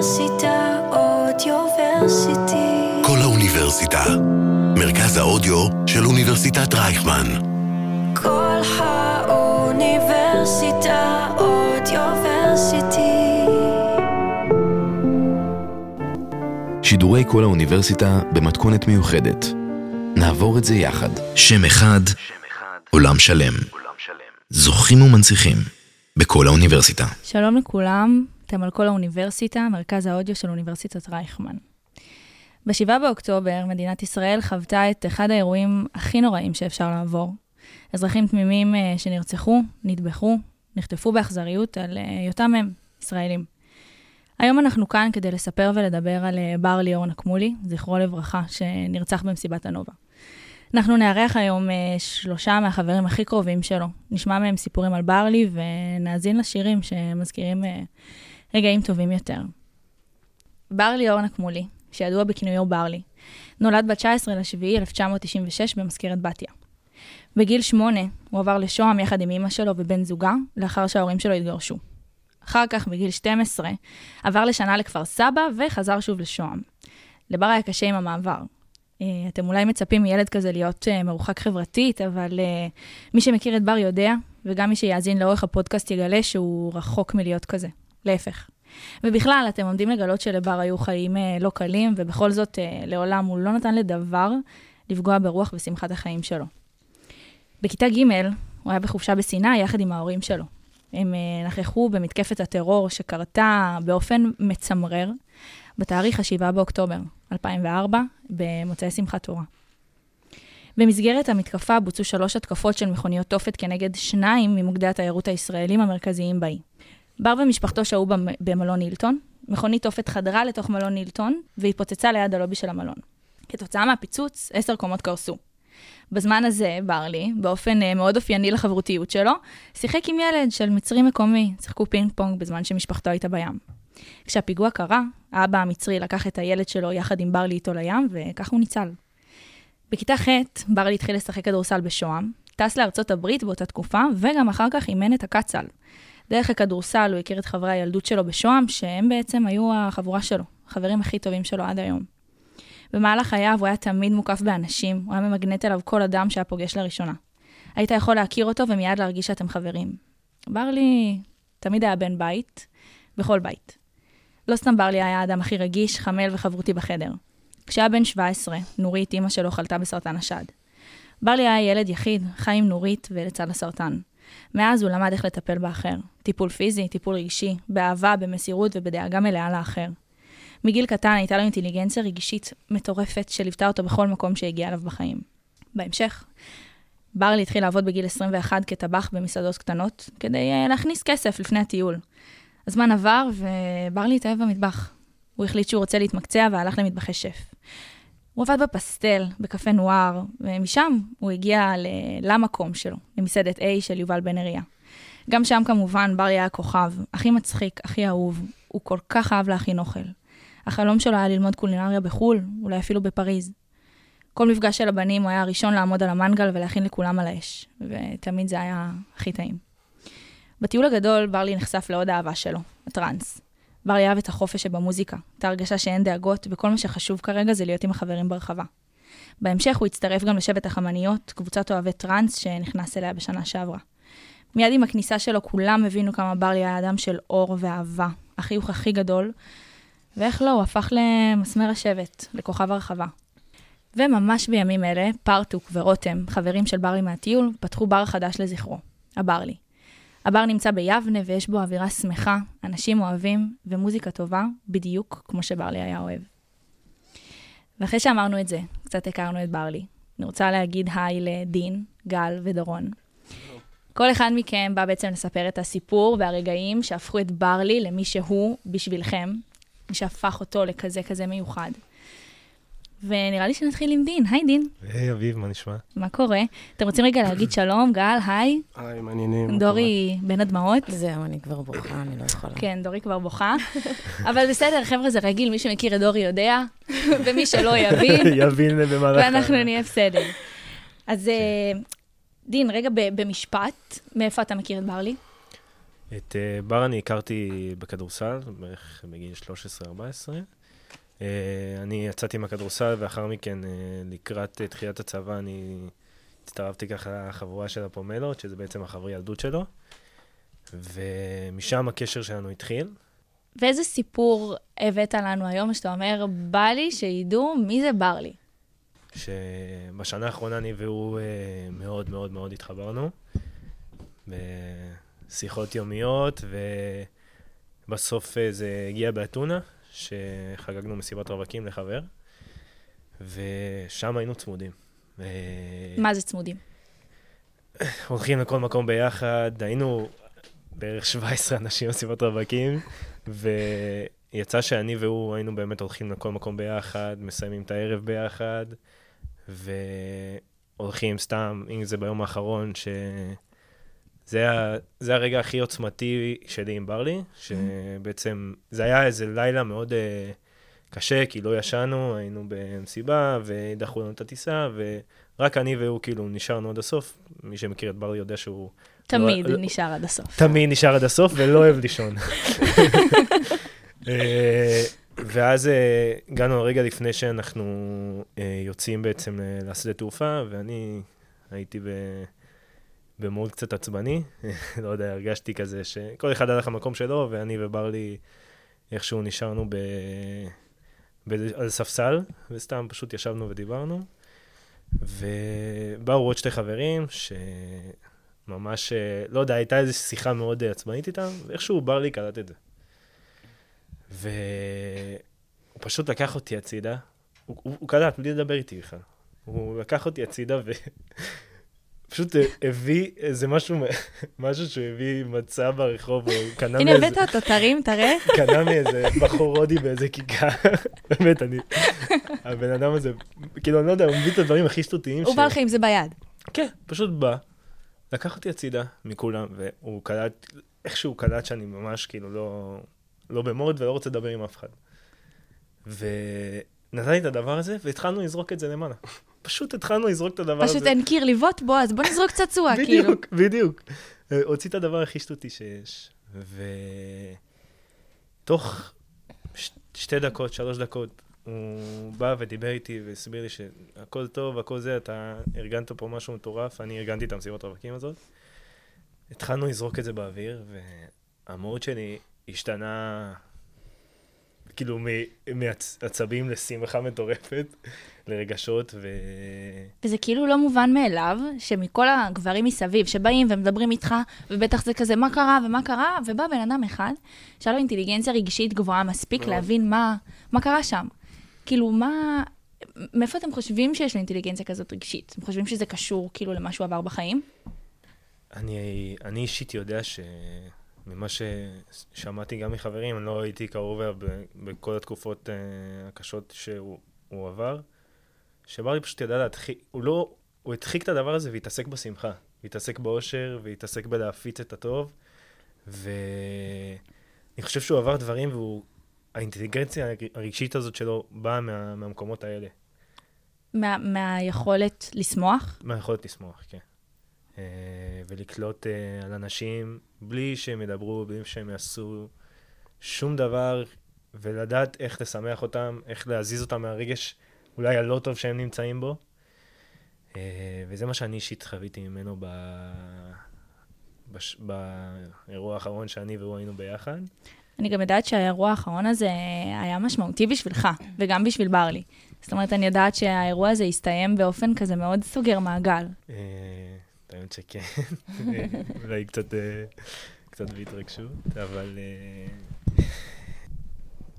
האוניברסיטה אודיוורסיטי. כל האוניברסיטה. מרכז האודיו של אוניברסיטת רייכמן. כל האוניברסיטה אודיוורסיטי. שידורי כל האוניברסיטה במתכונת מיוחדת. נעבור את זה יחד. שם אחד, עולם שלם. זוכים ומנציחים בכל האוניברסיטה. שלום לכולם, אתם על כל האוניברסיטה, מרכז האודיו של אוניברסיטת רייכמן. ב-7 באוקטובר מדינת ישראל חוותה את אחד האירועים הכי נוראים שאפשר לעבור. אזרחים תמימים אה, שנרצחו, נטבחו, נחטפו באכזריות על אה, היותם הם ישראלים. היום אנחנו כאן כדי לספר ולדבר על אה, בר ליאור נקמולי, זכרו לברכה, שנרצח במסיבת הנובה. אנחנו נארח היום שלושה מהחברים הכי קרובים שלו. נשמע מהם סיפורים על ברלי ונאזין לשירים שמזכירים רגעים טובים יותר. בר ליאור נקמולי, שידוע בכינויו ברלי, נולד ב-19 לשביעי 1996 במזכרת בתיה. בגיל שמונה הוא עבר לשוהם יחד עם אמא שלו ובן זוגה, לאחר שההורים שלו התגרשו. אחר כך, בגיל 12, עבר לשנה לכפר סבא וחזר שוב לשוהם. לבר היה קשה עם המעבר. אה, אתם אולי מצפים מילד כזה להיות אה, מרוחק חברתית, אבל אה, מי שמכיר את בר יודע, וגם מי שיאזין לאורך הפודקאסט יגלה שהוא רחוק מלהיות כזה. להפך. ובכלל, אתם עומדים לגלות שלבר היו חיים לא קלים, ובכל זאת, לעולם הוא לא נתן לדבר לפגוע ברוח ושמחת החיים שלו. בכיתה ג' הוא היה בחופשה בסיני יחד עם ההורים שלו. הם נכחו במתקפת הטרור שקרתה באופן מצמרר בתאריך ה-7 באוקטובר 2004, במוצאי שמחת תורה. במסגרת המתקפה בוצעו שלוש התקפות של מכוניות תופת כנגד שניים ממוקדי התיירות הישראלים המרכזיים באי. בר ומשפחתו שהו במלון הילטון, מכונית תופת חדרה לתוך מלון הילטון והתפוצצה ליד הלובי של המלון. כתוצאה מהפיצוץ, עשר קומות קרסו. בזמן הזה, ברלי, באופן uh, מאוד אופייני לחברותיות שלו, שיחק עם ילד של מצרי מקומי, שיחקו פינג פונג בזמן שמשפחתו הייתה בים. כשהפיגוע קרה, האבא המצרי לקח את הילד שלו יחד עם ברלי איתו לים, וכך הוא ניצל. בכיתה ח', ברלי התחיל לשחק כדורסל בשוהם, טס לארצות הברית באותה תקופה, וגם אחר כך אימן את הקצ"ל. דרך הכדורסל הוא הכיר את חברי הילדות שלו בשוהם, שהם בעצם היו החבורה שלו, החברים הכי טובים שלו עד היום. במהלך חייו הוא היה תמיד מוקף באנשים, הוא היה ממגנט אליו כל אדם שהיה פוגש לראשונה. היית יכול להכיר אותו ומיד להרגיש שאתם חברים. ברלי תמיד היה בן בית, בכל בית. לא סתם ברלי היה האדם הכי רגיש, חמל וחברותי בחדר. כשהיה בן 17, נורית, אימא שלו, חלתה בסרטן השד. ברלי היה ילד יחיד, חי עם נורית ולצד הסרטן. מאז הוא למד איך לטפל באחר. טיפול פיזי, טיפול רגשי, באהבה, במסירות ובדאגה מלאה לאחר. מגיל קטן הייתה לו אינטליגנציה רגשית מטורפת שליוותה אותו בכל מקום שהגיע אליו בחיים. בהמשך, ברלי התחיל לעבוד בגיל 21 כטבח במסעדות קטנות, כדי uh, להכניס כסף לפני הטיול. הזמן עבר וברלי התאהב במטבח. הוא החליט שהוא רוצה להתמקצע והלך למטבחי שף. הוא עבד בפסטל, בקפה נואר, ומשם הוא הגיע למקום שלו, למסעדת A של יובל בן אריה. גם שם כמובן ברלי היה כוכב, הכי מצחיק, הכי אהוב, הוא כל כך אהב להכין אוכל. החלום שלו היה ללמוד קולינריה בחו"ל, אולי אפילו בפריז. כל מפגש של הבנים הוא היה הראשון לעמוד על המנגל ולהכין לכולם על האש, ותמיד זה היה הכי טעים. בטיול הגדול, ברלי נחשף לעוד אהבה שלו, הטראנס. ברלי אהב את החופש שבמוזיקה, את ההרגשה שאין דאגות, וכל מה שחשוב כרגע זה להיות עם החברים ברחבה. בהמשך הוא הצטרף גם לשבט החמניות, קבוצת אוהבי טראנס שנכנס אליה בשנה שעברה. מיד עם הכניסה שלו כולם הבינו כמה ברלי היה אדם של אור ואהבה, החיוך הכי גדול, ואיך לא, הוא הפך למסמר השבט, לכוכב הרחבה. וממש בימים אלה, פרטוק ורותם, חברים של ברלי מהטיול, פתחו בר חדש לזכרו, הברלי. הבר נמצא ביבנה ויש בו אווירה שמחה, אנשים אוהבים ומוזיקה טובה, בדיוק כמו שברלי היה אוהב. ואחרי שאמרנו את זה, קצת הכרנו את ברלי. אני רוצה להגיד היי לדין, גל ודורון. כל אחד מכם בא בעצם לספר את הסיפור והרגעים שהפכו את ברלי למי שהוא בשבילכם, שהפך אותו לכזה כזה מיוחד. ונראה לי שנתחיל עם דין. היי, דין. היי, אביב, מה נשמע? מה קורה? אתם רוצים רגע להגיד שלום, גל, היי? היי, מעניינים. דורי בין הדמעות. זהו, אני כבר בוכה, אני לא יכולה. כן, דורי כבר בוכה. אבל בסדר, חבר'ה, זה רגיל, מי שמכיר את דורי יודע, ומי שלא יבין. יבין במהלך... ואנחנו נהיה בסדר. אז כן. אה, דין, רגע במשפט, מאיפה אתה מכיר את ברלי? את אה, בר אני הכרתי בכדורסל, בערך בגיל 13-14. אה, אני יצאתי מהכדורסל, ואחר מכן, אה, לקראת אה, תחילת הצבא, אני הצטרפתי ככה לחבורה של הפומלות, שזה בעצם החברי ילדות שלו. ומשם הקשר שלנו התחיל. ואיזה סיפור הבאת לנו היום, שאתה אומר, בא לי שידעו מי זה ברלי. שבשנה האחרונה אני והוא מאוד מאוד מאוד התחברנו. בשיחות יומיות, ובסוף זה הגיע באתונה, שחגגנו מסיבת רווקים לחבר, ושם היינו צמודים. אה, מה זה צמודים? הולכים לכל מקום ביחד, היינו בערך 17 אנשים במסיבת רווקים, ויצא שאני והוא היינו באמת הולכים לכל מקום ביחד, מסיימים את הערב ביחד, והולכים סתם, אם זה ביום האחרון, ש... זה, ה, זה הרגע הכי עוצמתי שלי עם ברלי, שבעצם זה היה איזה לילה מאוד uh, קשה, כי לא ישנו, היינו במסיבה, ודחו לנו את הטיסה, ורק אני והוא כאילו נשארנו עד הסוף. מי שמכיר את ברלי יודע שהוא... תמיד לא, נשאר עד הסוף. תמיד נשאר עד הסוף ולא אוהב לישון. אה, ואז אה, הגענו הרגע לפני שאנחנו יוצאים בעצם לשדה תעופה, ואני הייתי ב... במוד קצת עצבני, לא יודע, הרגשתי כזה שכל אחד הלך למקום שלו, ואני וברלי איכשהו נשארנו ב... ב... על ספסל, וסתם פשוט ישבנו ודיברנו. ובאו עוד שתי חברים, שממש, אה, לא יודע, הייתה איזו שיחה מאוד אה, עצבנית איתם, ואיכשהו ברלי קלט את זה. והוא פשוט לקח אותי הצידה, הוא, הוא, הוא קלט, בלי לדבר איתי בכלל. הוא לקח אותי הצידה ופשוט הביא איזה משהו, משהו שהוא הביא מצע ברחוב, או קנה הנה, מאיזה... הבאת אותו, תרים, תראה. קנה מאיזה בחור הודי באיזה כיכר. באמת, אני... הבן אדם הזה, כאילו, אני לא יודע, הוא מביא את הדברים הכי שטותיים. הוא בא לך עם זה ביד. כן, פשוט בא, לקח אותי הצידה מכולם, והוא קלט, איכשהו קלט שאני ממש כאילו לא, לא במוד ולא רוצה לדבר עם אף אחד. ונתן לי את הדבר הזה, והתחלנו לזרוק את זה למעלה. פשוט התחלנו לזרוק את הדבר הזה. פשוט אין קיר לבעוט בו, אז בוא נזרוק צעצוע, כאילו. בדיוק, בדיוק. אה, הוציא את הדבר הכי שטותי שיש. ותוך ש... שתי דקות, שלוש דקות, הוא בא ודיבר איתי והסביר לי שהכל טוב, הכל זה, אתה ארגנת פה משהו מטורף, אני ארגנתי את המסיבת רווקים הזאת. התחלנו לזרוק את זה באוויר, והמהות שלי השתנה, כאילו, מעצבים לשמחה מטורפת, לרגשות, ו... וזה כאילו לא מובן מאליו, שמכל הגברים מסביב שבאים ומדברים איתך, ובטח זה כזה, מה קרה ומה קרה, ובא בן אדם אחד, שהיה לו אינטליגנציה רגשית גבוהה מספיק מאוד. להבין מה, מה קרה שם. כאילו, מה... מאיפה אתם חושבים שיש לו אינטליגנציה כזאת רגשית? אתם חושבים שזה קשור כאילו למה שהוא עבר בחיים? אני, אני אישית יודע שממה ששמעתי גם מחברים, אני לא הייתי קרוב אליו בכל התקופות uh, הקשות שהוא הוא עבר, שברלי פשוט ידע להדחיק, הוא לא, הוא הדחיק את הדבר הזה והתעסק בשמחה, והתעסק באושר, והתעסק בלהפיץ את הטוב, ואני חושב שהוא עבר דברים והוא, האינטליגנציה הרגשית הזאת שלו באה מה, מהמקומות האלה. מה, מהיכולת לשמוח? מהיכולת לשמוח, כן. אה, ולקלוט אה, על אנשים בלי שהם ידברו, בלי שהם יעשו שום דבר, ולדעת איך לשמח אותם, איך להזיז אותם מהרגש אולי הלא טוב שהם נמצאים בו. אה, וזה מה שאני אישית חוויתי ממנו ב... בש... באירוע האחרון שאני והוא היינו ביחד. אני גם יודעת שהאירוע האחרון הזה היה משמעותי בשבילך, וגם בשביל ברלי. זאת אומרת, אני יודעת שהאירוע הזה הסתיים באופן כזה מאוד סוגר מעגל. האמת שכן, אולי קצת, אה, קצת בהתרגשות, אבל אה,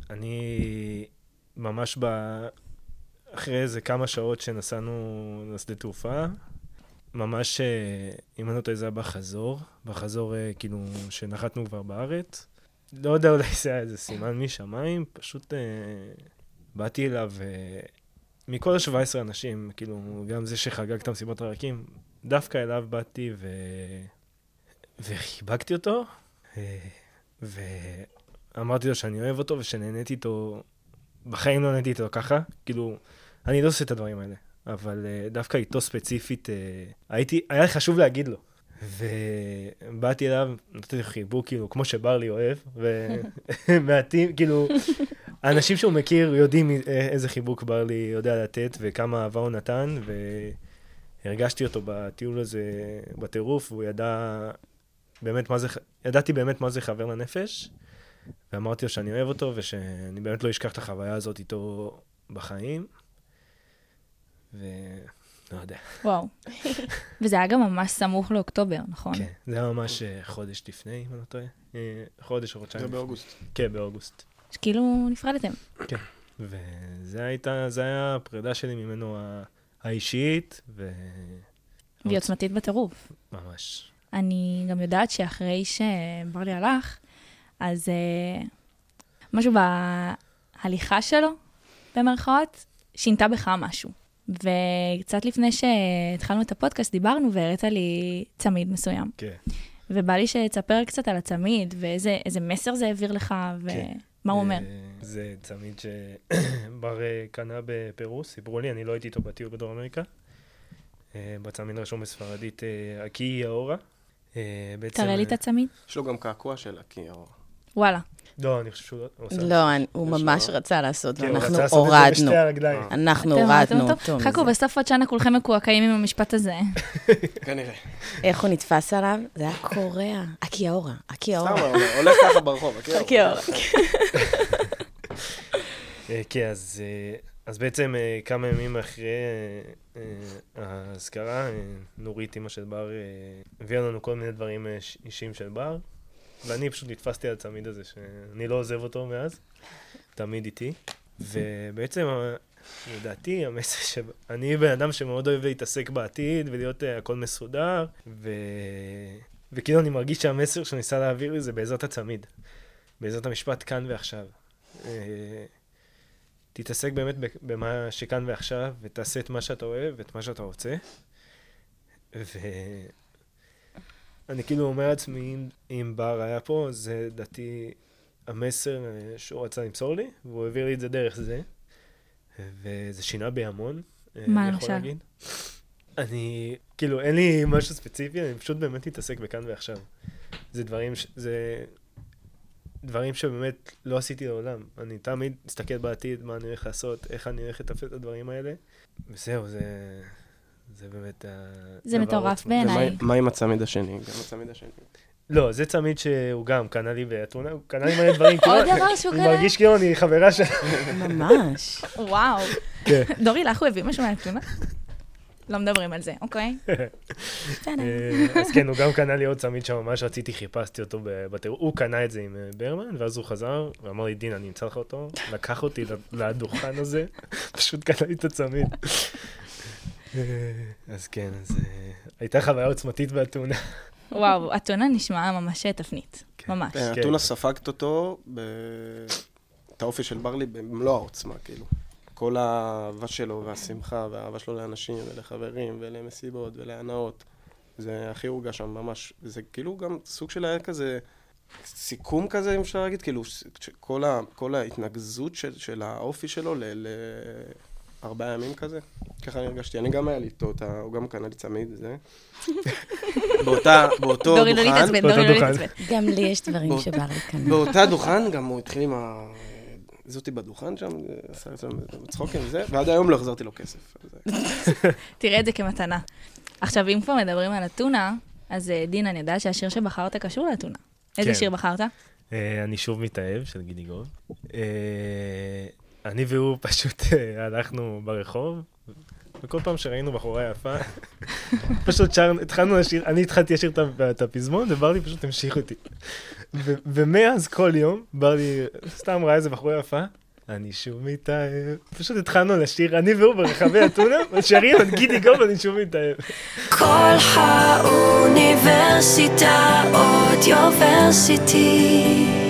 אני ממש ב... אחרי איזה כמה שעות שנסענו לשדה תעופה, ממש, אה, אם אני לא טועה, זה היה בחזור, בחזור כאילו שנחתנו כבר בארץ. לא יודע, אולי זה היה איזה סימן משמיים, פשוט באתי אליו, מכל ה-17 אנשים, כאילו, גם זה שחגג את המסיבות רווקים, דווקא אליו באתי ו... וחיבקתי אותו, אה, ואמרתי לו שאני אוהב אותו ושנהניתי איתו, בחיים לא נהניתי איתו ככה, כאילו, אני לא עושה את הדברים האלה, אבל אה, דווקא איתו ספציפית, אה, הייתי, היה לי חשוב להגיד לו. ובאתי אליו, נתתי לו חיבוק, כאילו, כמו שברלי אוהב, ומעטים, כאילו, האנשים שהוא מכיר יודעים איזה חיבוק ברלי יודע לתת וכמה אהבה הוא נתן, והרגשתי אותו בטיול הזה בטירוף, והוא ידע באמת מה זה, ידעתי באמת מה זה חבר לנפש, ואמרתי לו שאני אוהב אותו, ושאני באמת לא אשכח את החוויה הזאת איתו בחיים. ו... לא יודע. וואו. וזה היה גם ממש סמוך לאוקטובר, נכון? כן, זה היה ממש אה, חודש לפני, אם אני לא טועה. אה, חודש או חודשיים. זה באוגוסט. כן, באוגוסט. שכאילו נפרדתם. כן. וזה הייתה, זה היה הפרידה שלי ממנו האישית, ו... והיא עוצמתית בטירוף. ממש. אני גם יודעת שאחרי שברלי הלך, אז uh, משהו בהליכה שלו, במרכאות, שינתה בך משהו. וקצת לפני שהתחלנו את הפודקאסט, דיברנו והראית לי צמיד מסוים. כן. ובא לי שתספר קצת על הצמיד, ואיזה מסר זה העביר לך, ומה כן. הוא אומר. אה, זה צמיד שבר אה, קנה בפרו, סיפרו לי, אני לא הייתי איתו בטיול בדרום אמריקה. אה, בצמיד רשום בספרדית אקי יאורה. אה, תראה לי את הצמיד. יש לו גם קעקוע של הקיר. וואלה. לא, אני חושב שהוא לא עושה. לא, אני- הוא ממש רצה לעשות, כן, ואנחנו הורדנו. אנחנו הורדנו אותו? חכו. בסוף עוד שנה כולכם מקועקעים עם המשפט הזה. כנראה. איך הוא נתפס עליו? זה היה קורע. אקיאורה, סתם, אקיאורה. הוא הולך ככה ברחוב. הקיר. אקיאורה. אה, כן, אז, אה, אז בעצם אה, כמה ימים אחרי האזכרה, נורית, אימא של בר, אה, הביאה לנו כל מיני דברים אישיים של בר, ואני פשוט נתפסתי על הצמיד הזה, שאני לא עוזב אותו מאז, תמיד איתי. ובעצם, אה, לדעתי, המסר שאני בן אדם שמאוד אוהב להתעסק בעתיד ולהיות אה, הכל מסודר, ו... וכאילו אני מרגיש שהמסר שהוא ניסה להעביר לי זה בעזרת הצמיד, בעזרת המשפט כאן ועכשיו. אה, תתעסק באמת במה שכאן ועכשיו, ותעשה את מה שאתה אוהב, ואת מה שאתה רוצה. ואני כאילו אומר לעצמי, אם, בר היה פה, זה לדעתי המסר אה, שהוא רצה למסור לי, והוא העביר לי את זה דרך זה. וזה שינה בי המון. אה, מה אני למשל? אני, כאילו, אין לי משהו ספציפי, אני פשוט באמת מתעסק בכאן ועכשיו. זה דברים, ש... זה דברים שבאמת לא עשיתי לעולם. אני תמיד מסתכל בעתיד, מה אני הולך לעשות, איך אני הולך לטפל את הדברים האלה. וזהו, זה, זה באמת. זה מטורף. בעיניי. ומה- מה עם הצמיד השני? גם הצמיד השני. לא, זה צמיד שהוא גם קנה לי באתונה, הוא קנה לי מלא דברים. כאילו, עוד דבר שהוא אני קנה? מרגיש כאילו אני חברה של... ממש. וואו. כן. דורי, לך הוא הביא משהו מהתלונה? לא מדברים על זה, אוקיי? אה, אז כן, הוא גם קנה לי עוד צמיד שממש רציתי, חיפשתי אותו בטירוף. הוא קנה את זה עם אה, ברמן, ואז הוא חזר, ואמר לי, דין, אני אמצא לך אותו. לקח אותי לדוכן הזה, פשוט קנה לי את הצמיד. אז כן, אז אה, הייתה חוויה עוצמתית באתונה. וואו, אתונה נשמעה ממש תפנית. כן. ממש. כן, אתונה ספגת אותו, ב- את האופי של ברלי במלוא העוצמה, כאילו. כל האהבה שלו והשמחה והאהבה שלו לאנשים ולחברים ולמסיבות ולהנאות. זה הכי הורגש שם ממש. זה כאילו גם סוג של היה כזה סיכום כזה, אם אפשר להגיד, כאילו, כל, ה, כל ההתנגזות של, של האופי שלו ל- לארבעה ימים כזה. ככה אני הרגשתי. אני גם היה לי איתו, הוא גם קנה לי צמיד, זה. באותה, באותו דורי לא דוכן. להתעצבן, באותו דורי לא דוכן. להתעצבן. גם לי יש דברים. שבא כאן. באותה דוכן, גם הוא התחיל עם ה... זאתי בדוכן שם, עשה את זה צחוקים וזה, ועד היום לא החזרתי לו כסף. תראה את זה כמתנה. עכשיו, אם כבר מדברים על אתונה, אז אה, דין, אני יודעת שהשיר שבחרת קשור לאתונה. איזה כן. שיר בחרת? אה, אני שוב מתאהב, של גידי גוב. אני והוא פשוט אה, הלכנו ברחוב, וכל פעם שראינו בחורה יפה, פשוט שר, התחלנו לשיר, אני התחלתי לשיר את הפזמון, וברלי פשוט המשיך אותי. ו- ומאז כל יום, ברלי סתם ראה איזה בחורה יפה, אני שוב מתאהב. פשוט התחלנו לשיר, אני והוא ברחבי אתונה, שרים את גידי גוב, אני שוב מתאהב. כל האוניברסיטה אודיוורסיטי.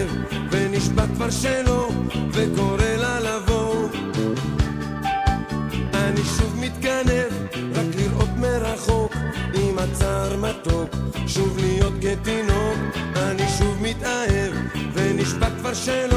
לב, ונשבע כבר שלא, וקורא לה לבוא. אני שוב מתגנב, רק לראות מרחוק, עם הצער מתוק, שוב להיות כתינוק. אני שוב מתאהב, ונשבע כבר שלא.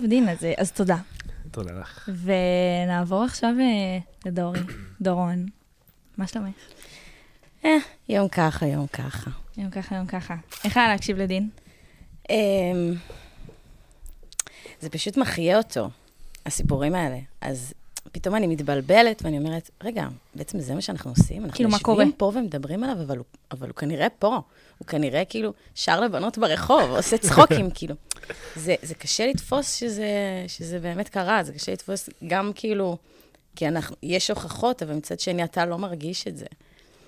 טוב, דין, אז, אז תודה. תודה לך. ונעבור עכשיו אה, לדורי, דורון. מה שלומך? אה, יום ככה, יום ככה. יום ככה, יום ככה. איך היה להקשיב לדין? אמ, זה פשוט מחיה אותו, הסיפורים האלה. אז פתאום אני מתבלבלת, ואני אומרת, רגע, בעצם זה מה שאנחנו עושים? אנחנו כאילו, מה קורה? יושבים פה ומדברים עליו, אבל הוא, אבל הוא כנראה פה. הוא כנראה כאילו שר לבנות ברחוב, עושה צחוקים, כאילו. זה, זה קשה לתפוס שזה, שזה באמת קרה, זה קשה לתפוס גם כאילו, כי אנחנו, יש הוכחות, אבל מצד שני אתה לא מרגיש את זה.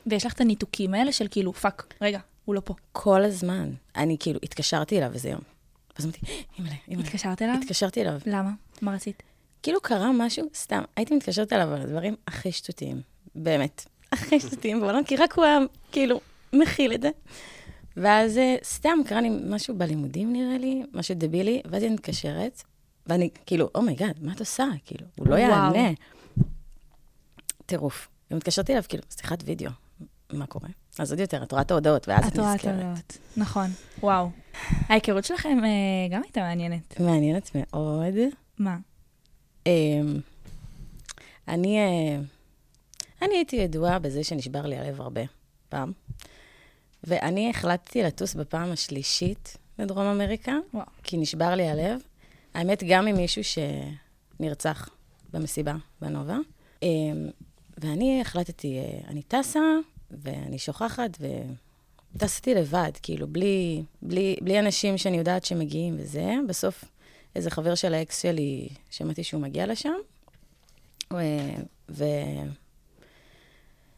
ויש לך את הניתוקים האלה של כאילו, fuck, רגע, הוא לא פה. כל הזמן. אני כאילו התקשרתי אליו איזה יום. ואז אמרתי, אימא'לה, אימא'לה. התקשרת אליו? התקשרתי אליו. למה? מה רצית? כאילו קרה משהו, סתם, הייתי מתקשרת אליו על הדברים הכי שטותיים, באמת, הכי שטותיים בעולם, כי רק הוא היה, כאילו, מכיל את זה. ואז אה, סתם קרה לי משהו בלימודים, נראה לי, משהו דבילי, ואז היא מתקשרת, ואני, כאילו, oh my god, מה את עושה? כאילו, הוא לא. יענה. טירוף. ומתקשרתי אליו, כאילו, שיחת וידאו, מה קורה? אז עוד יותר, את רואה את ההודעות, ואז את את רואה את נזכרת. ההודעות. נכון, וואו. ההיכרות שלכם אה, גם הייתה מעניינת. מעניינת מאוד. מה? אמ, אני, אה, אני הייתי ידועה בזה שנשבר לי הלב הרבה פעם, ואני החלטתי לטוס בפעם השלישית לדרום אמריקה, וואו. כי נשבר לי הלב. האמת, גם עם מישהו שנרצח במסיבה בנובה. אמ, ואני החלטתי, אה, אני טסה, ואני שוכחת, וטסתי לבד, כאילו, בלי, בלי, בלי אנשים שאני יודעת שמגיעים וזה. בסוף, איזה חבר של האקס שלי, שמעתי שהוא מגיע לשם, ו... ו...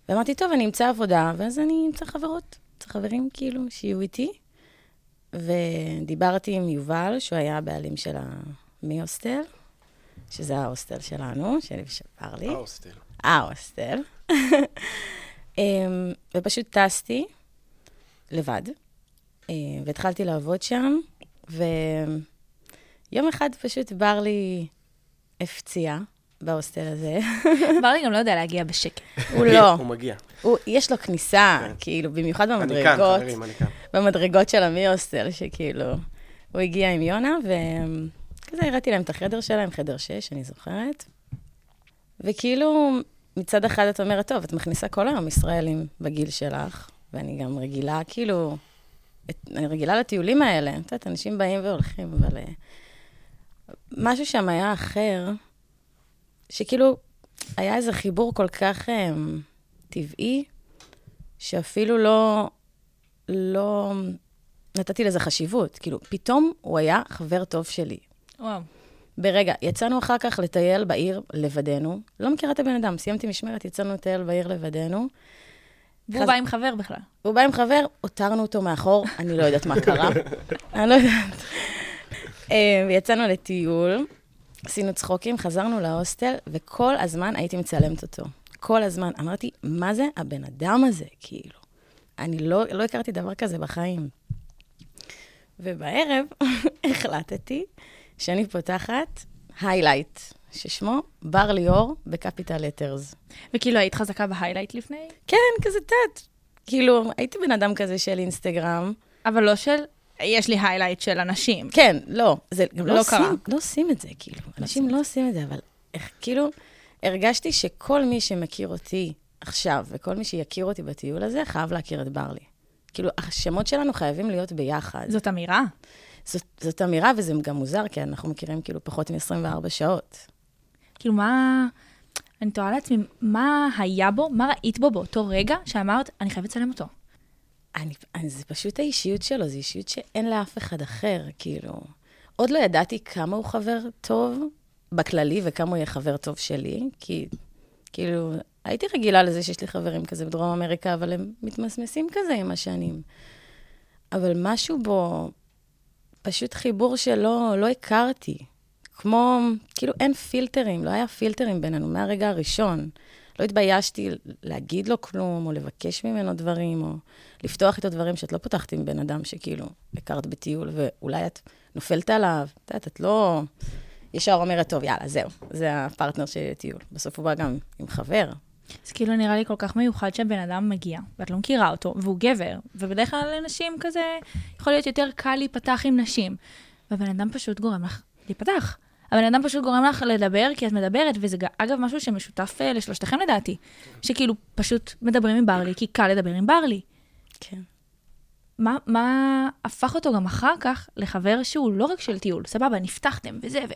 ואמרתי, טוב, אני אמצא עבודה, ואז אני אמצא חברות, אמצא חברים, כאילו, שיהיו איתי. ודיברתי עם יובל, שהוא היה הבעלים של המי-הוסטל, שזה ההוסטל שלנו, שלי ושל פרלי. ההוסטל. ההוסטל. אמ, ופשוט טסתי לבד, אה, והתחלתי לעבוד שם, ויום אחד פשוט ברלי הפציע בהוסטל הזה. ברלי גם לא יודע להגיע בשקט. הוא לא, הוא מגיע. הוא, יש לו כניסה, כן. כאילו, במיוחד אני כאן, במדרגות, חברים, אני כאן. במדרגות של המי-הוסטל, שכאילו, הוא הגיע עם יונה, וכזה הראיתי להם את החדר שלהם, חדר 6, אני זוכרת. וכאילו, מצד אחד את אומרת, טוב, את מכניסה כל היום ישראלים בגיל שלך, ואני גם רגילה, כאילו, את, אני רגילה לטיולים האלה. את יודעת, אנשים באים והולכים, אבל... אה, משהו שם היה אחר, שכאילו, היה איזה חיבור כל כך um, טבעי, שאפילו לא, לא נתתי לזה חשיבות. כאילו, פתאום הוא היה חבר טוב שלי. וואו. ברגע, יצאנו אחר כך לטייל בעיר לבדנו. לא מכירה את הבן אדם, סיימתי משמרת, יצאנו לטייל בעיר לבדנו. והוא חז- בא עם חבר בכלל. הוא בא עם חבר, הותרנו אותו מאחור, אני לא יודעת מה קרה. אני לא יודעת. אה, ויצאנו לטיול, עשינו צחוקים, חזרנו להוסטל, וכל הזמן הייתי מצלמת אותו. כל הזמן. אמרתי, מה זה הבן אדם הזה, כאילו? אני לא, לא הכרתי דבר כזה בחיים. ובערב החלטתי שאני פותחת היילייט, ששמו בר ליאור בקפיטל לטרס. וכאילו, היית חזקה ב highlight לפני? כן, כזה תת. כאילו, הייתי בן אדם כזה של אינסטגרם. אבל לא של, יש לי highlight של אנשים. כן, לא, זה גם לא, לא עושים, קרה. לא עושים את זה, כאילו. אנשים לא עושים את זה, אבל איך, כאילו, הרגשתי שכל מי שמכיר אותי עכשיו, וכל מי שיכיר אותי בטיול הזה, חייב להכיר את ברלי. כאילו, השמות שלנו חייבים להיות ביחד. זאת אמירה. זאת, זאת אמירה, וזה גם מוזר, כי אנחנו מכירים כאילו פחות מ-24 שעות. כאילו, מה... אני תוהה לעצמי, מה היה בו, מה ראית בו באותו רגע שאמרת, אני חייבת לצלם אותו? אני, אני, זה פשוט האישיות שלו, זו אישיות שאין לאף אחד אחר, כאילו. עוד לא ידעתי כמה הוא חבר טוב בכללי וכמה הוא יהיה חבר טוב שלי, כי כאילו, הייתי רגילה לזה שיש לי חברים כזה בדרום אמריקה, אבל הם מתמסמסים כזה עם השנים. אבל משהו בו, פשוט חיבור שלא לא הכרתי. כמו, כאילו אין פילטרים, לא היה פילטרים בינינו מהרגע הראשון. לא התביישתי להגיד לו כלום, או לבקש ממנו דברים, או לפתוח איתו דברים שאת לא פותחת עם בן אדם שכאילו הכרת בטיול, ואולי את נופלת עליו, את יודעת, את לא ישר אומרת, טוב, יאללה, זהו, זה הפרטנר שלי לטיול. בסוף הוא בא גם עם חבר. זה כאילו נראה לי כל כך מיוחד שהבן אדם מגיע, ואת לא מכירה אותו, והוא גבר, ובדרך כלל לנשים כזה, יכול להיות יותר קל להיפתח עם נשים. והבן אדם פשוט גורם לך להיפתח. הבן אדם פשוט גורם לך לדבר, כי את מדברת, וזה אגב משהו שמשותף אה, לשלושתכם לדעתי. שכאילו, פשוט מדברים עם ברלי, כי קל לדבר עם ברלי. כן. מה, מה הפך אותו גם אחר כך לחבר שהוא לא רק של טיול, סבבה, נפתחתם וזה, ו...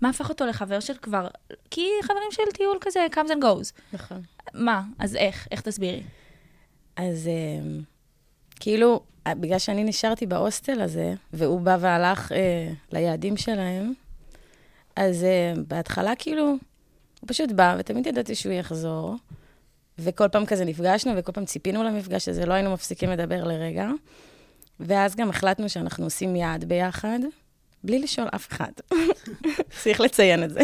מה הפך אותו לחבר של כבר... כי חברים של טיול כזה, comes and goes. נכון. מה? אז איך? איך תסבירי? אז אה, כאילו, בגלל שאני נשארתי בהוסטל הזה, והוא בא והלך אה, ליעדים שלהם, אז אה, בהתחלה כאילו, הוא פשוט בא, ותמיד ידעתי שהוא יחזור, וכל פעם כזה נפגשנו, וכל פעם ציפינו למפגש הזה, לא היינו מפסיקים לדבר לרגע. ואז גם החלטנו שאנחנו עושים יעד ביחד, בלי לשאול אף אחד. צריך לציין את זה.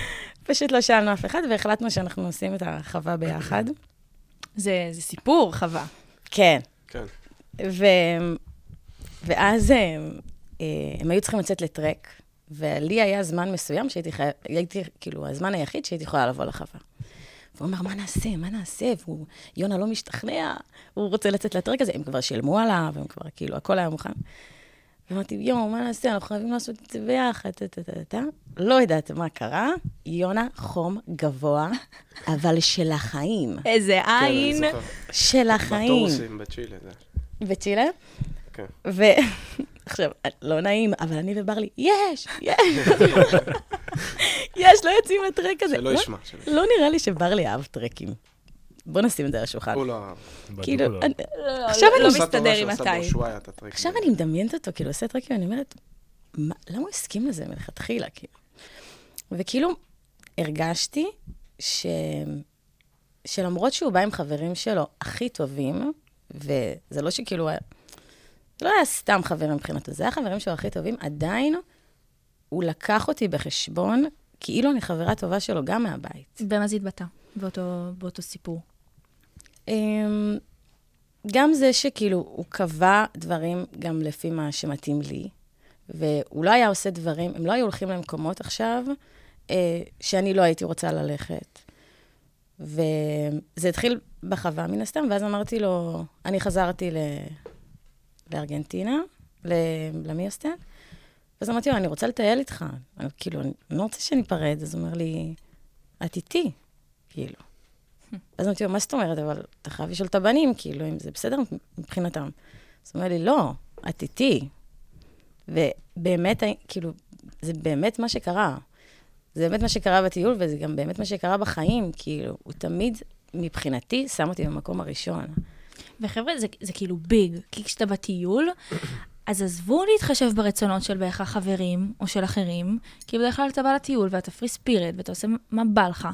פשוט לא שאלנו אף אחד, והחלטנו שאנחנו עושים את החווה ביחד. זה, זה סיפור, חווה. כן. כן. ו... ואז הם, אה, הם היו צריכים לצאת לטרק, ולי היה זמן מסוים שהייתי חייבת, הייתי, כאילו, הזמן היחיד שהייתי יכולה לבוא לחווה. והוא אמר, מה נעשה, מה נעשה? והוא, יונה לא משתכנע, הוא רוצה לצאת לטרק הזה, הם כבר שילמו עליו, הם כבר, כאילו, הכל היה מוכן. ואמרתי, יואו, מה נעשה? אנחנו חייבים לעשות את זה ביחד, טה, טה, טה, טה. לא יודעת מה קרה, יונה חום גבוה, אבל של החיים. איזה כן, עין. של החיים. בטורסים בצ'ילה. בצ'ילה? כן. ועכשיו, לא נעים, אבל אני וברלי, יש, יש, יש, לא יוצאים לטרק הזה. שלא ישמע. שלא ישמע. לא נראה לי שברלי אהב טרקים. בוא נשים את זה על השולחן. הוא לא... כאילו, לא. לא, עכשיו לא, אני לא מסתדר עם הטרק. עכשיו אני מדמיינת אותו, כאילו, עושה טרקים, אני אומרת, "מה- למה הוא הסכים לזה מלכתחילה, כאילו? וכאילו, הרגשתי ש... שלמרות שהוא בא עם חברים שלו הכי טובים, וזה לא שכאילו, היה- זה לא היה סתם חברים מבחינתו, זה היה חברים שלו הכי טובים, עדיין הוא לקח אותי בחשבון, כאילו אני חברה טובה שלו גם מהבית. במה זה התבטא? באותו, באותו סיפור. אמ, גם זה שכאילו, הוא קבע דברים גם לפי מה שמתאים לי, והוא לא היה עושה דברים, הם לא היו הולכים למקומות עכשיו אה, שאני לא הייתי רוצה ללכת. וזה התחיל בחווה מן הסתם, ואז אמרתי לו, אני חזרתי ל... לארגנטינה, ל... למיוסטן, ואז אמרתי לו, אני רוצה לטייל איתך. אני, כאילו, אני לא רוצה שניפרד, אז הוא אומר לי, את איתי, כאילו. אז אמרתי לו, מה זאת אומרת? אבל אתה חייב לשאול את הבנים, כאילו, אם זה בסדר מבחינתם. אז הוא אומר לי, לא, את איתי. ובאמת, כאילו, זה באמת מה שקרה. זה באמת מה שקרה בטיול, וזה גם באמת מה שקרה בחיים, כאילו, הוא תמיד, מבחינתי, שם אותי במקום הראשון. וחבר'ה, זה, זה כאילו ביג, כי כשאתה בטיול, אז עזבו להתחשב ברצונות של בהכרח חברים או של אחרים, כי בדרך כלל אתה בא לטיול ואתה פרי ספירט ואתה עושה מה בא לך,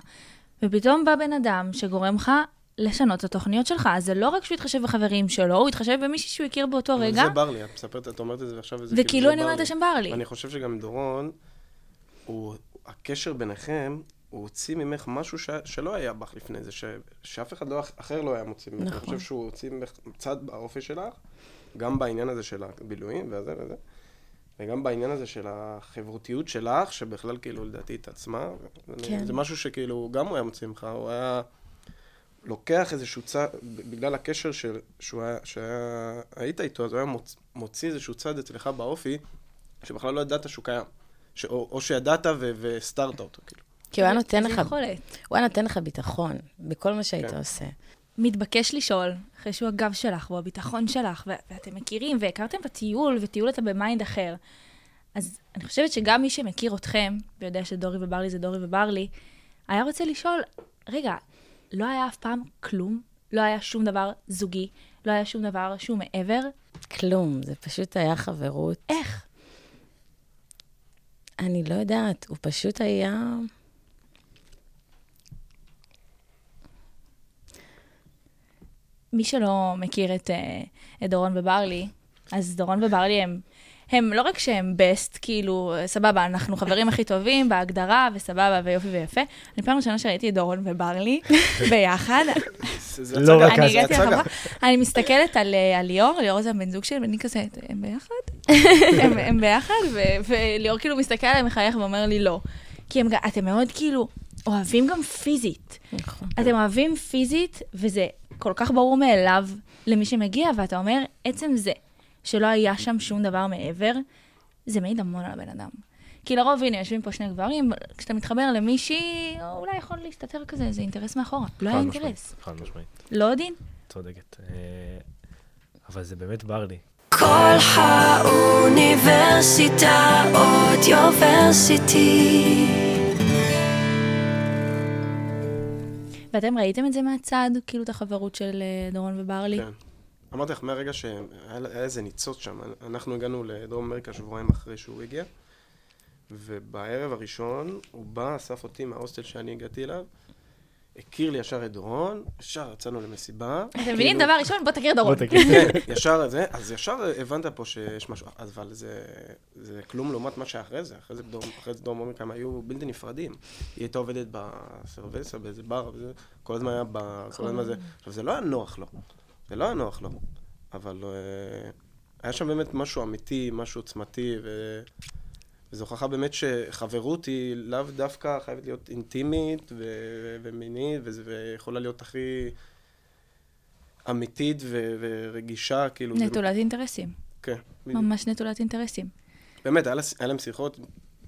ופתאום בא בן אדם שגורם לך לשנות את התוכניות שלך, אז זה לא רק שהוא יתחשב בחברים שלו, הוא יתחשב במישהי שהוא הכיר באותו רגע, זה ברלי, את מספרת, את אומרת את זה עכשיו, וזה וכאילו זה אני אומרת. השם ברלי. אני חושב שגם דורון, הוא, הקשר ביניכם, הוא הוציא ממך משהו ש, שלא היה בך לפני זה, ש, שאף אחד לא, אחר לא היה מוציא ממך. נכון. אני חושב שהוא הוציא ממך צד באופי שלך, גם בעניין הזה של הבילויים וזה וזה, וגם בעניין הזה של החברותיות שלך, שבכלל כאילו לדעתי התעצמה. כן. זה משהו שכאילו, גם הוא היה מוציא ממך, הוא היה לוקח איזשהו צד, בגלל הקשר של, שהוא היה, שהיה, היית איתו, אז הוא היה מוצ, מוציא איזשהו צד אצלך באופי, שבכלל לא ידעת שהוא קיים. ש, או, או שידעת ו, והסתרת אותו, כאילו. כי הוא היה נותן זה לך, יכולת. הוא היה נותן לך ביטחון בכל מה שהיית כן. עושה. מתבקש לשאול, אחרי שהוא הגב שלך והוא הביטחון שלך, ו- ואתם מכירים והכרתם בטיול, וטיול אתה ב mind אחר. אז אני חושבת שגם מי שמכיר אתכם, ויודע שדורי וברלי זה דורי וברלי, היה רוצה לשאול, רגע, לא היה אף פעם כלום? לא היה שום דבר זוגי? לא היה שום דבר שהוא מעבר? כלום, זה פשוט היה חברות. איך? אני לא יודעת, הוא פשוט היה... מי שלא מכיר את, אה, את דורון וברלי, אז דורון וברלי הם, הם לא רק שהם בסט, כאילו, סבבה, אנחנו חברים הכי טובים בהגדרה, וסבבה, ויופי ויפה. אני פעם ראשונה שראיתי את דורון וברלי ביחד, לא רק אני אז, זה הגעתי הצגה. לחברה, אני מסתכלת על, אה, על ליאור, ליאור זה הבן זוג שלי, ואני כזה, הם ביחד? הם, הם ביחד? ו- וליאור כאילו מסתכל עליי, מחייך ואומר לי לא. כי הם, אתם מאוד כאילו אוהבים גם פיזית. נכון. אתם אוהבים פיזית, וזה כל כך ברור מאליו למי שמגיע, ואתה אומר, עצם זה שלא היה שם שום דבר מעבר, זה מעיד המון על הבן אדם. כי לרוב, הנה, יושבים פה שני גברים, כשאתה מתחבר למישהי, אולי יכול להסתתר כזה, איזה אינטרס מאחורה. לא היה אינטרס. חד משמעית. לא דין? צודקת. אה, אבל זה באמת בר לי. כל האוניברסיטה אודיוורסיטי. ואתם ראיתם את זה מהצד, כאילו את החברות של אה, דורון וברלי? כן. אמרתי לך, מהרגע שהיה היה איזה ניצוץ שם, אנחנו הגענו לדרום אמריקה שבועיים אחרי שהוא הגיע, ובערב הראשון הוא בא, אסף אותי מההוסטל שאני הגעתי אליו, הכיר לי ישר את דורון, ישר יצאנו למסיבה. אתם מבינים? דבר ראשון, בוא תכיר בוא דורון. כן, ישר זה, אז ישר הבנת פה שיש משהו, אבל זה, זה כלום לעומת מה שאחרי זה, אחרי זה בדרום, אחרי זה דרום אמריקה הם היו בלתי נפרדים. היא הייתה עובדת בסרוויסה, באיזה בר, וזה, כל הזמן היה ב... כל הזמן זה, עכשיו זה לא היה נוח לו, זה לא היה נוח לו, אבל אה, היה שם באמת משהו אמיתי, משהו עוצמתי, ו... וזו הוכחה באמת שחברות היא לאו דווקא חייבת להיות אינטימית ו- ומינית, וזה- ויכולה להיות הכי אמיתית ו- ורגישה, כאילו... זה- נטולת אינטרסים. כן. ממש נטולת אינטרסים. באמת, היה לה- היה להם שיחות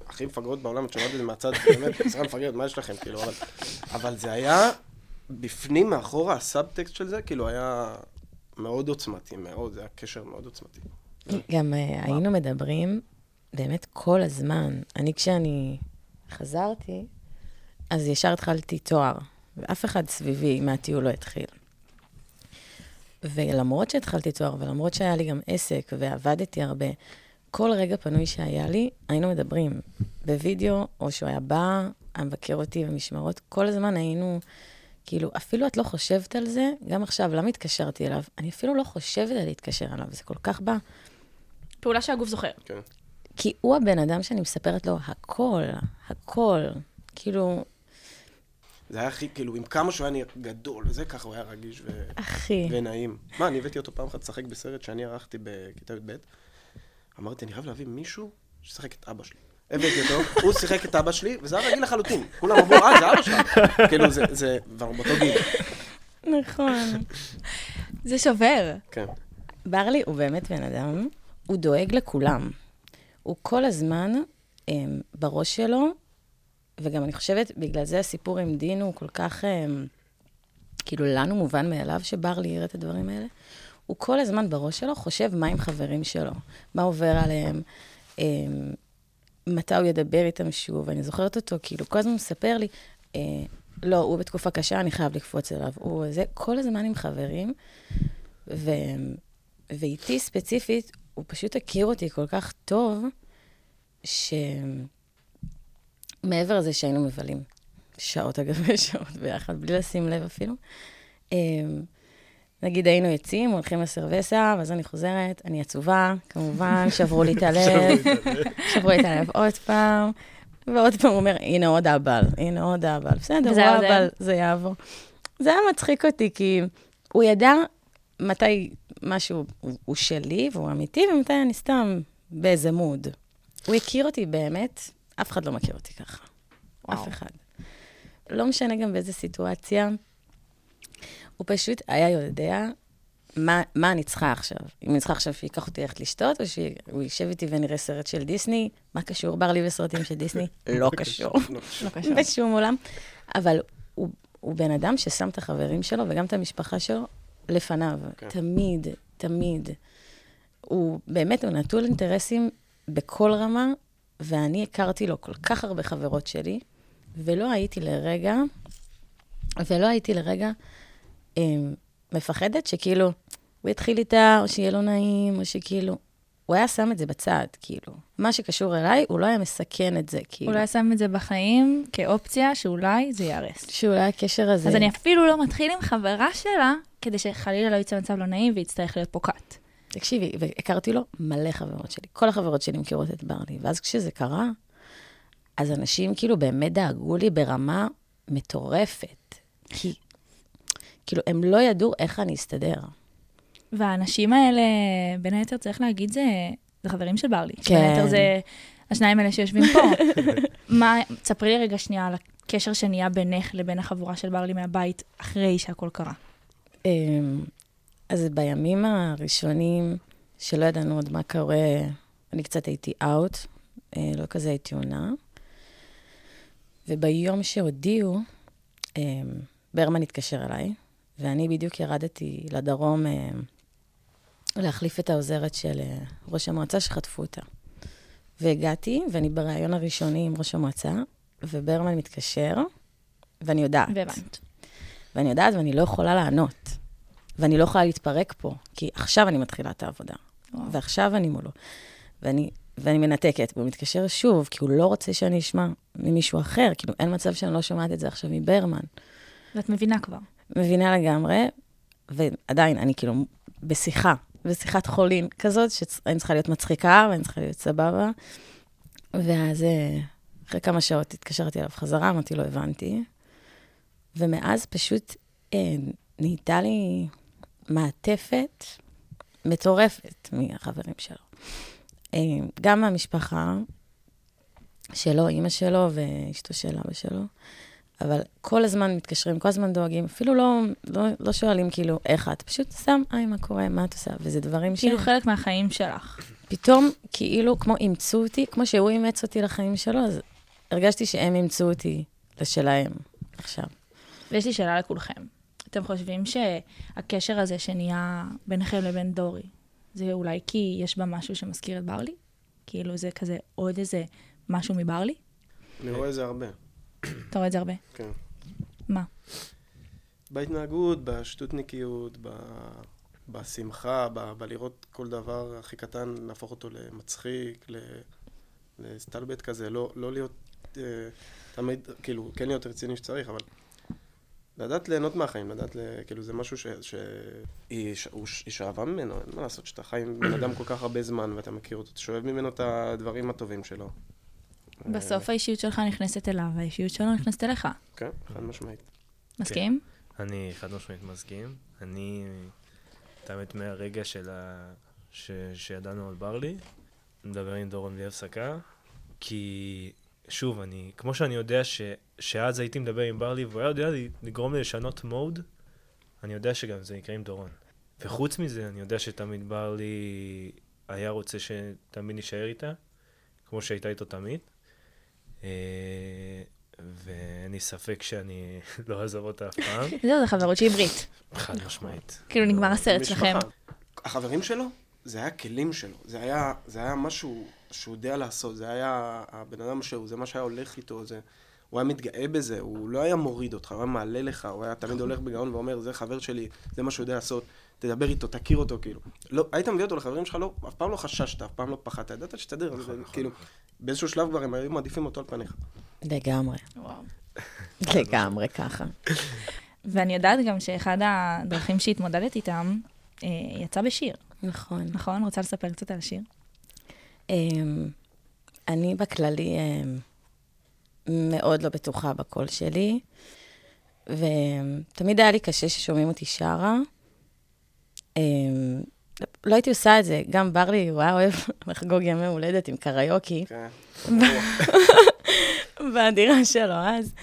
הכי מפגרות בעולם, את שומעת את זה מהצד, באמת, שיחה מפגרת, מה יש לכם, כאילו, אבל... אבל זה היה, בפנים, מאחורה, הסאבטקסט של זה, כאילו, היה מאוד עוצמתי, מאוד, זה היה קשר מאוד עוצמתי. גם אה, היינו מדברים באמת כל הזמן. אני, כשאני חזרתי, אז ישר התחלתי תואר, ואף אחד סביבי מהטיול לא התחיל. ולמרות שהתחלתי תואר, ולמרות שהיה לי גם עסק, ועבדתי הרבה, כל רגע פנוי שהיה לי, היינו מדברים בווידאו, או שהוא היה בא, היה מבקר אותי במשמרות, כל הזמן היינו, כאילו, אפילו את לא חושבת על זה, גם עכשיו, למה התקשרתי אליו? אני אפילו לא חושבת על להתקשר אליו, זה כל כך בא. פעולה שהגוף זוכר. כן. כי הוא הבן אדם שאני מספרת לו הכל, הכל. כאילו, זה היה הכי, כאילו, עם כמה שהוא היה נראה גדול, וזה ככה הוא היה רגיש ו... אחי. ונעים. מה, אני הבאתי אותו פעם אחת לשחק בסרט שאני ערכתי בכיתה י"ב. אמרתי, אני חייב להביא מישהו שישחק את אבא שלי. הבאתי אותו, הוא שיחק את אבא שלי, וזה היה רגיל לחלוטין. כולם אמרו, אה, זה אבא שלך. כאילו, זה, זה, כבר באותו גיל. נכון. זה שובר. כן. ברלי הוא באמת בן אדם, הוא דואג לכולם. הוא כל הזמן הם, בראש שלו, וגם אני חושבת, בגלל זה הסיפור עם דין הוא כל כך, הם, כאילו, לנו מובן מאליו שברלי יראה את הדברים האלה. הוא כל הזמן בראש שלו חושב מה עם חברים שלו, מה עובר עליהם, הם, מתי הוא ידבר איתם שוב. אני זוכרת אותו, כאילו, כל הזמן מספר לי, אה, לא, הוא בתקופה קשה, אני חייב לקפוץ אליו. הוא זה, כל הזמן עם חברים, ו... ואיתי ספציפית, הוא פשוט הכיר אותי כל כך טוב, שמעבר לזה שהיינו מבלים שעות על גבי שעות ביחד, בלי לשים לב אפילו. אמ, נגיד היינו יוצאים, הולכים לסרווסה, ואז אני חוזרת, אני עצובה, כמובן, שברו לי את הלב, שברו לי את הלב עוד פעם, ועוד פעם הוא אומר, הנה עוד אבל, הנה עוד אבל. בסדר, הוא? אבל, זה יעבור. זה היה מצחיק אותי, כי הוא ידע מתי משהו הוא, הוא שלי והוא אמיתי, ומתי אני סתם באיזה מוד. הוא הכיר אותי באמת, אף אחד לא מכיר אותי ככה. וואו. אף אחד. לא משנה גם באיזה סיטואציה, הוא פשוט היה יודע מה, מה אני צריכה עכשיו. אם אני צריכה עכשיו שייקח אותי ללכת לשתות, או שהוא יישב איתי ונראה סרט של דיסני, מה קשור בר לי בסרטים של דיסני? לא קשור. לא קשור. לא קשור. בשום עולם. אבל הוא, הוא בן אדם ששם את החברים שלו וגם את המשפחה שלו לפניו. כן. תמיד, תמיד. הוא באמת, הוא נטול אינטרסים בכל רמה, ואני הכרתי לו כל כך הרבה חברות שלי, ולא הייתי לרגע, ולא הייתי לרגע אה, מפחדת שכאילו, הוא יתחיל איתה, או שיהיה לו נעים, או שכאילו... הוא היה שם את זה בצד, כאילו. מה שקשור אליי, הוא לא היה מסכן את זה, כאילו. הוא לא היה שם את זה בחיים כאופציה שאולי זה ייהרס. שאולי הקשר הזה... אז אני אפילו לא מתחיל עם חברה שלה, כדי שחלילה לא יצא מצב לא נעים ויצטרך להיות פה קאט. תקשיבי, והכרתי לו מלא חברות שלי. כל החברות שלי מכירות את ברלי. ואז כשזה קרה, אז אנשים כאילו באמת דאגו לי ברמה מטורפת. כי, כאילו, הם לא ידעו איך אני אסתדר. והאנשים האלה, בין היתר, צריך להגיד, זה, זה חברים של ברלי. כן. בין היתר זה השניים האלה שיושבים פה. מה, ספרי לי רגע שנייה על הקשר שנהיה בינך לבין החבורה של ברלי מהבית, אחרי שהכל קרה. אמ, אז בימים הראשונים, שלא ידענו עוד מה קורה, אני קצת הייתי אאוט, אה, לא כזה הייתי עונה. וביום שהודיעו, אמ, ברמן התקשר אליי, ואני בדיוק ירדתי לדרום אמ, להחליף את העוזרת של אה, ראש המועצה שחטפו אותה. והגעתי, ואני בריאיון הראשוני עם ראש המועצה, וברמן מתקשר, ואני יודעת. והבנת. ואני יודעת, ואני לא יכולה לענות. ואני לא יכולה להתפרק פה, כי עכשיו אני מתחילה את העבודה. וואו. ועכשיו אני מולו. ואני, ואני מנתקת, והוא מתקשר שוב, כי הוא לא רוצה שאני אשמע ממישהו אחר. כאילו, אין מצב שאני לא שומעת את זה עכשיו מברמן. ואת מבינה כבר. מבינה לגמרי, ועדיין, אני כאילו בשיחה, בשיחת חולין כזאת, שאני צריכה להיות מצחיקה ואני צריכה להיות סבבה. ואז אה, אחרי כמה שעות התקשרתי אליו חזרה, אמרתי לו, הבנתי. ומאז פשוט אה, נהייתה לי מעטפת מטורפת מהחברים שלו. אה, גם מהמשפחה שלו, אימא שלו ואשתו של אבא שלו. אבל כל הזמן מתקשרים, כל הזמן דואגים, אפילו לא, לא, לא שואלים כאילו, איך את? פשוט סתם, היי, מה קורה, מה את עושה? וזה דברים ש... כאילו חלק מהחיים שלך. פתאום, כאילו, כמו אימצו אותי, כמו שהוא אימץ אותי לחיים שלו, אז הרגשתי שהם אימצו אותי לשלהם עכשיו. ויש לי שאלה לכולכם. אתם חושבים שהקשר הזה שנהיה ביניכם לבין דורי, זה אולי כי יש בה משהו שמזכיר את ברלי? כאילו זה כזה עוד איזה משהו מברלי? אני רואה את זה הרבה. אתה רואה את זה הרבה. כן. מה? בהתנהגות, בשטותניקיות, ב... בשמחה, ב... בלראות כל דבר הכי קטן, להפוך אותו למצחיק, ל... לסטלבט כזה, לא, לא להיות אה, תמיד, כאילו, כן להיות רציני שצריך, אבל לדעת ליהנות מהחיים, לדעת, ל... כאילו, זה משהו ש... ש... ש... הוא... ש- היא שאבה ממנו, אין מה לעשות, שאתה חי עם בן אדם כל כך הרבה זמן ואתה מכיר אותו, אתה שואב ממנו את הדברים הטובים שלו. בסוף האישיות שלך נכנסת אליו, והאישיות שלו נכנסת אליך. כן, חד משמעית. מסכים? אני חד משמעית מסכים. אני, את האמת, מהרגע של ה... ש... שידענו על ברלי, מדבר עם דורון בלי הפסקה, כי שוב, אני, כמו שאני יודע ש... שאז הייתי מדבר עם ברלי והוא היה יודע לי לגרום לי לשנות מוד, אני יודע שגם זה יקרה עם דורון. וחוץ מזה, אני יודע שתמיד ברלי היה רוצה שתמיד נשאר איתה, כמו שהייתה איתו תמיד. אה, ואין לי ספק שאני לא אעזוב אותה אף פעם, זהו, זה חברות שהיא ברית. חד משמעית. כאילו נגמר הסרט שלכם. החברים שלו, זה היה כלים שלו. זה היה, זה היה משהו שהוא יודע לעשות. זה היה הבן אדם שהוא, זה מה שהיה הולך איתו. זה, הוא היה מתגאה בזה, הוא לא היה מוריד אותך, הוא היה מעלה לך, הוא היה תמיד הולך בגאון ואומר, זה חבר שלי, זה מה שהוא יודע לעשות, תדבר איתו, תכיר אותו, כאילו. לא, היית מביא אותו לחברים שלך, לא, אף פעם לא חששת, אף פעם לא פחדת, ידעת שתסתדר, זה, כאילו, באיזשהו שלב כבר הם היו מעדיפים אותו על פניך. לגמרי. וואו. לגמרי ככה. ואני יודעת גם שאחד הדרכים שהתמודדת איתם, אה, יצא בשיר, נכון. נכון? רוצה לספר קצת על השיר? אמ, אני בכללי אמ, מאוד לא בטוחה בקול שלי, ותמיד היה לי קשה ששומעים אותי שרה. אמ, לא הייתי עושה את זה, גם ברלי, הוא היה אוהב לחגוג ימי הולדת עם קריוקי. כן. בדירה שלו אז.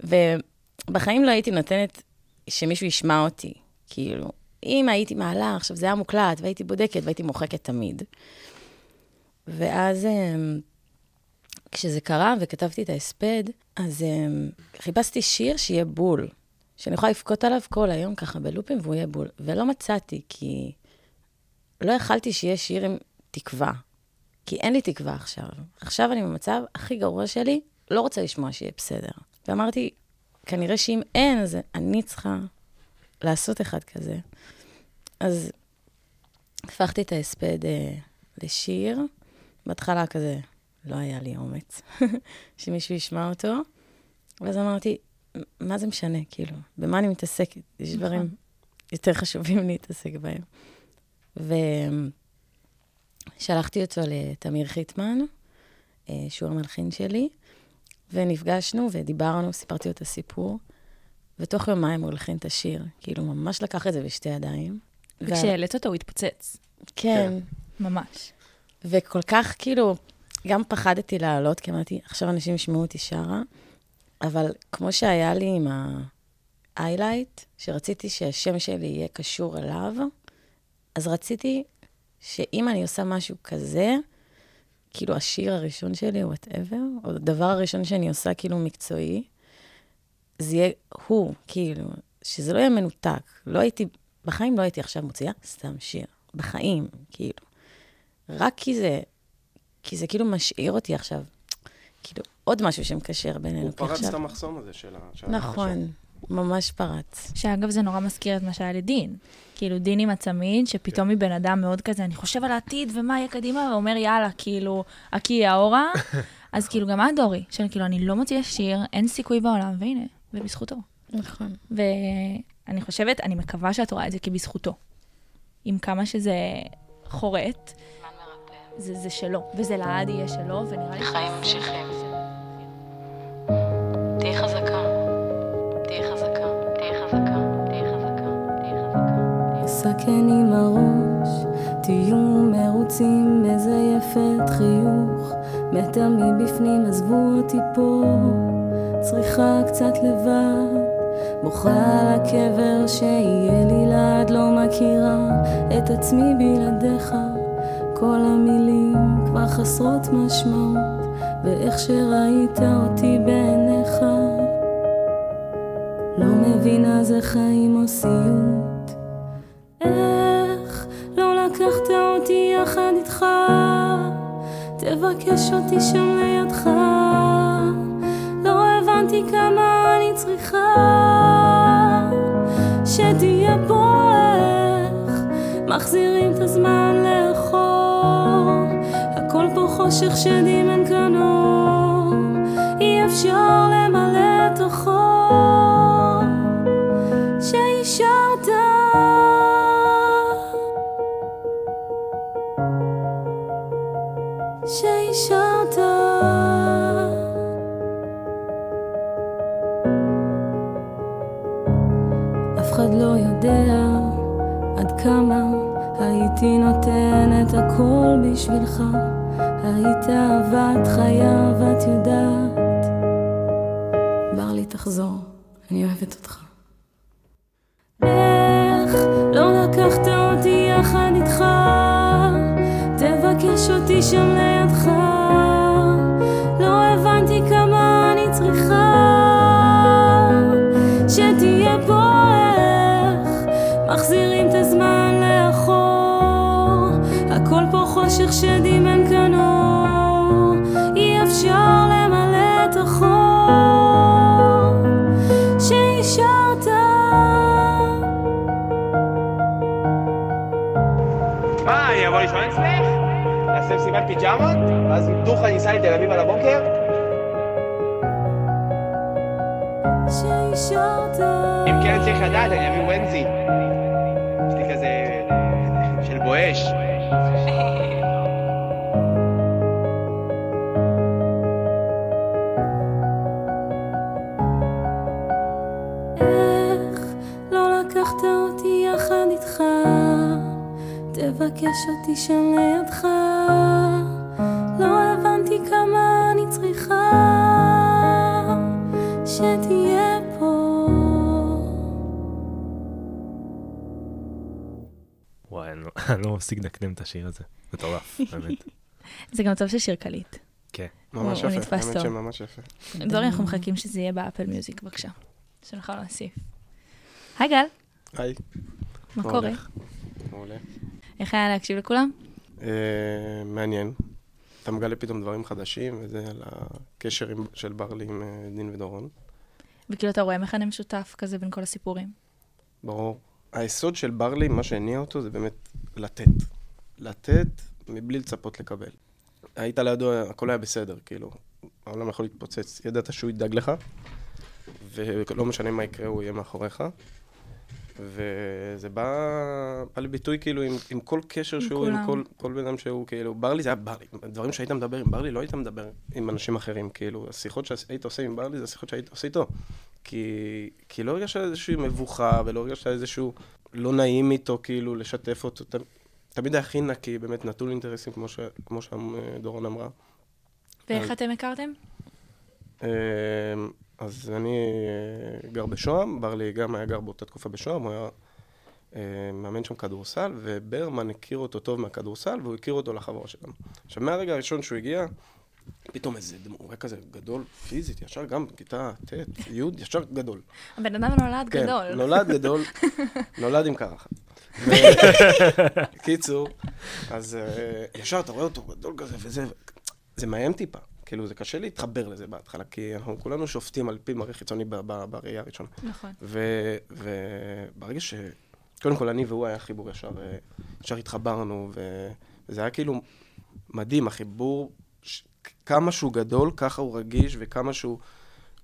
ובחיים לא הייתי נותנת שמישהו ישמע אותי. כאילו, אם הייתי מעלה, עכשיו זה היה מוקלט, והייתי בודקת והייתי מוחקת תמיד. ואז אמ, כשזה קרה וכתבתי את ההספד, אז אמ, חיפשתי שיר שיהיה בול, שאני יכולה לבכות עליו כל היום ככה בלופים והוא יהיה בול. ולא מצאתי, כי לא יכלתי שיהיה שיר עם תקווה. כי אין לי תקווה עכשיו. עכשיו אני במצב הכי גרוע שלי, לא רוצה לשמוע שיהיה בסדר. ואמרתי, כנראה שאם אין, אז אני צריכה לעשות אחד כזה. אז הפכתי את ההספד אה, לשיר. בהתחלה כזה, לא היה לי אומץ שמישהו ישמע אותו. ואז אמרתי, מה זה משנה, כאילו, במה אני מתעסקת? יש נכון. דברים יותר חשובים להתעסק בהם. ושלחתי אותו לתמיר חיטמן, אה, שהוא המלחין שלי, ונפגשנו ודיברנו, סיפרתי לו את הסיפור, ותוך יומיים הוא הלחין את השיר. כאילו, ממש לקח את זה בשתי ידיים. וכשהעלית אותו הוא התפוצץ, כן, ממש. וכל כך, כאילו, גם פחדתי לעלות, כי אמרתי, עכשיו אנשים ישמעו אותי שרה, אבל כמו שהיה לי עם ה-highlight, שרציתי שהשם שלי יהיה קשור אליו, אז רציתי שאם אני עושה משהו כזה, כאילו השיר הראשון שלי, וואטאבר, או הדבר הראשון שאני עושה כאילו מקצועי, זה יהיה הוא, כאילו, שזה לא יהיה מנותק. לא הייתי, בחיים לא הייתי עכשיו מוציאה סתם שיר. בחיים, כאילו. רק כי זה, כי זה כאילו משאיר אותי עכשיו, כאילו, עוד משהו שמקשר בינינו. הוא פרץ את המחסום הזה של ה... נכון, ממש פרץ. שאגב, זה נורא מזכיר את מה שהיה לדין. כאילו, דין עם הצמיד, שפתאום היא בן אדם מאוד כזה, אני חושב על העתיד ומה יהיה קדימה, ואומר, יאללה, כאילו, הקי האורה. אז כאילו, גם את, דורי, של כאילו, אני לא מוציאה שיר, אין סיכוי בעולם, והנה, ובזכותו. נכון. ואני חושבת, אני מקווה שאת רואה את זה כבזכותו. עם כמה שזה חורט, זה, זה שלו, וזה לעד יהיה שלו, ונראה לי... חיים ממשיכים. אסכן עם הראש, תהיו מרוצים, מזייפת חיוך, מטר מבפנים, עזבו אותי פה, צריכה קצת לבד, בוכה על הקבר שיהיה לי לעד, לא מכירה את עצמי בלעדיך, כל המילים כבר חסרות משמעות, ואיך שראית אותי בעיניך, לא מבינה זה חיים או סיוט. איך לא לקחת אותי יחד איתך? תבקש אותי שם לידך. לא הבנתי כמה אני צריכה שתהיה פה איך מחזירים את הזמן לאחור. הכל פה חושך שדים אין כאן אור. אי אפשר למלא את נותן את הכל בשבילך. היית אהבת חייו, את יודעת. בר לי תחזור, פיג'מות? ואז דוחה ניסע לתל אביב על הבוקר? אם כן צריך לדעת, אני אביא ונזי. יש לי כזה... של בואש. לא? תבקש אותי שם לידך. לא- לא מפסיק לדקדם את השיר הזה. מטורף, באמת. זה גם טוב ששיר קליט. כן. ממש הוא יפה, האמת. שממש יפה. דורי, אנחנו מחכים שזה יהיה באפל מיוזיק, בבקשה. שנוכל להוסיף. היי גל, היי. מה קורה? מעולה. איך היה להקשיב לכולם? אה, מעניין. אתה מגלה פתאום דברים חדשים, וזה על הקשר של ברלי עם אה, דין ודורון. וכאילו אתה רואה מכנה משותף כזה בין כל הסיפורים. ברור. היסוד של ברלי, מה שהניע אותו, זה באמת לתת. לתת מבלי לצפות לקבל. היית לידו, הכל היה בסדר, כאילו. העולם יכול להתפוצץ. ידעת שהוא ידאג לך, ולא משנה מה יקרה, הוא יהיה מאחוריך. וזה בא, בא לביטוי כאילו עם, עם כל קשר עם שהוא, עם כולם. כל, כל בן אדם שהוא, כאילו, ברלי זה היה ברלי. דברים שהיית מדבר עם ברלי, לא היית מדבר עם אנשים אחרים, כאילו, השיחות שהיית עושה עם ברלי זה השיחות שהיית עושה איתו. כי, כי לא הרגשת איזושהי מבוכה, ולא הרגשת איזשהו לא נעים איתו, כאילו, לשתף אותו. ת, תמיד היה הכי נקי, באמת נטול אינטרסים, כמו, ש, כמו שדורון אמרה. ואיך אז- אתם הכרתם? אז אני אה, גר בשוהם, ברלי גם היה גר באותה תקופה בשוהם, הוא היה אה, מאמן שם כדורסל, וברמן הכיר אותו טוב מהכדורסל, והוא הכיר אותו לחברה שלנו. עכשיו, מהרגע הראשון שהוא הגיע, פתאום איזה הוא היה כזה גדול פיזית, ישר גם בכיתה ט', י', ישר גדול. הבן אדם נולד כן, גדול. נולד גדול, נולד עם קרחת. קיצור, אז אה, ישר אתה רואה אותו גדול כזה וזה, זה מאיים טיפה. כאילו, זה קשה להתחבר לזה בהתחלה, כי אנחנו כולנו שופטים על פי מראה חיצוני בראייה הראשונה. נכון. וברגע ש... קודם כל, אני והוא היה חיבור ישר, אה, ישר התחברנו, וזה היה כאילו מדהים, החיבור, ש- כמה שהוא גדול, ככה הוא רגיש, וכמה שהוא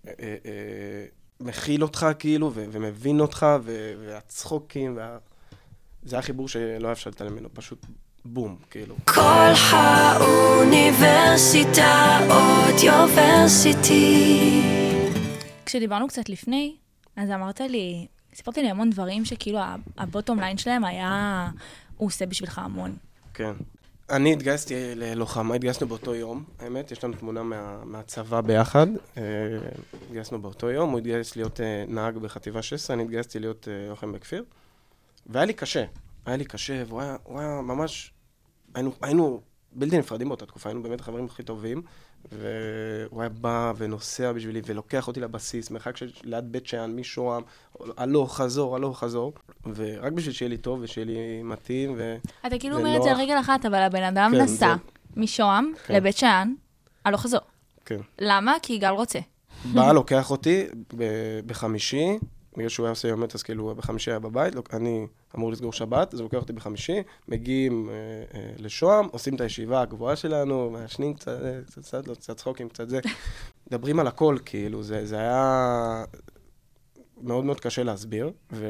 אה, אה, אה, מכיל אותך, כאילו, ו- ומבין אותך, ו- והצחוקים, וה... זה היה חיבור שלא היה אפשר להתעלם ממנו, פשוט בום, כאילו. כל האוניברסיטה אודיוורסיטי. כשדיברנו קצת לפני, אז אמרת לי, סיפרת לי המון דברים שכאילו הבוטום ליין שלהם היה, הוא עושה בשבילך המון. כן. אני התגייסתי ללוחמה, התגייסנו באותו יום, האמת, יש לנו תמונה מה, מהצבא ביחד. אה, התגייסנו באותו יום, הוא התגייס להיות אה, נהג בחטיבה 16, אני התגייסתי להיות אה, לוחם בכפיר. והיה לי קשה, היה לי קשה, והוא היה, הוא היה ממש... היינו, היינו בלתי נפרדים באותה תקופה, היינו באמת החברים הכי טובים, והוא היה בא ונוסע בשבילי, ולוקח אותי לבסיס, מרחק של ליד בית שאן, משוהם, הלוך, חזור, הלוך, חזור, ורק בשביל שיהיה לי טוב ושיהיה לי מתאים, ו... אתה כאילו אומר את זה על. רגל אחת, אבל הבן אדם כן, נסע זה- משוהם כן. לבית שאן, הלוך חזור. כן. למה? כי יגאל רוצה. בא, לוקח אותי בחמישי, בגלל שהוא היה עושה יומט, אז כאילו בחמישי היה בבית, אני אמור לסגור שבת, הוא לוקח אותי בחמישי, מגיעים אה, אה, לשוהם, עושים את הישיבה הגבוהה שלנו, מעשנים קצת, אה, קצת, קצת, לא, קצת צחוקים, קצת זה. מדברים על הכל, כאילו, זה, זה היה מאוד מאוד קשה להסביר, ו...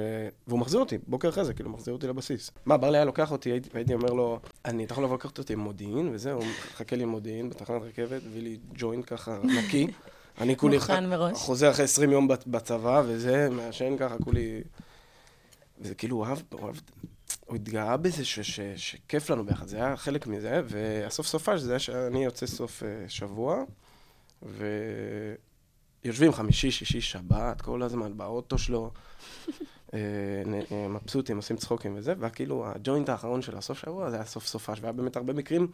והוא מחזיר אותי, בוקר אחרי זה, כאילו, מחזיר אותי לבסיס. מה, ברלי היה לוקח אותי, הייתי, הייתי אומר לו, אני, אתה יכול לבוא לקחת אותי עם מודיעין, וזהו, הוא מחכה לי עם מודיעין בתחנת רכבת, הביא לי ג'וינט ככה נקי. אני כולי... מראש. חוזר אחרי 20 יום בצבא, וזה, מעשן ככה, כולי... וזה כאילו, הוא אהב, הוא אהב, הוא התגאה בזה ש, ש, שכיף לנו ביחד, זה היה חלק מזה, והסוף סופה שזה היה שאני יוצא סוף אה, שבוע, ויושבים חמישי, שישי, שבת, כל הזמן באוטו שלו, אה, אה, מבסוטים, עושים צחוקים וזה, וכאילו הג'וינט האחרון של הסוף שבוע זה היה סוף סופה, והיה באמת הרבה מקרים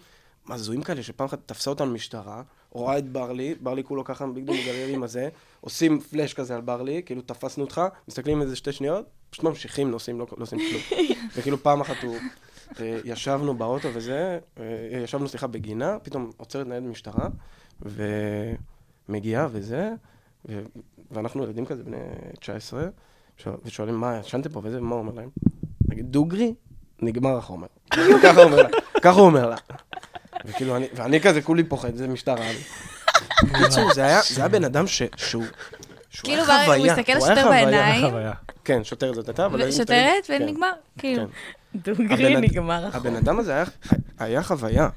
הזויים כאלה, שפעם אחת תפסה אותנו משטרה, רואה את ברלי, ברלי כולו ככה בגדול מגרר עם הזה, עושים פלאש כזה על ברלי, כאילו תפסנו אותך, מסתכלים איזה שתי שניות, פשוט ממשיכים, נוסעים, לא, לא עושים כלום. וכאילו פעם אחת הוא, אה, ישבנו באוטו וזה, אה, ישבנו, סליחה, בגינה, פתאום עוצרת ניידת משטרה, ומגיעה וזה, ו, ואנחנו ילדים כזה, בני 19, שואל- ושואלים, מה, ישנתם פה וזה, ומה הוא אומר להם? נגיד, דוגרי, נגמר החומר. ככה הוא אומר לה, ככה הוא אומר לה. וכאילו, אני, ואני כזה כולי פוחד, זה משטרה. בקיצור, זה היה, בן אדם שהוא כאילו, הוא. מסתכל לשוטר. בעיניים. כן, שוטרת זאת הייתה, אבל... ושוטרת, מסתכל- כן. ונגמר. כאילו, כן. דוגרי הבן- נגמר החוק. הבן אדם הזה היה, חוויה.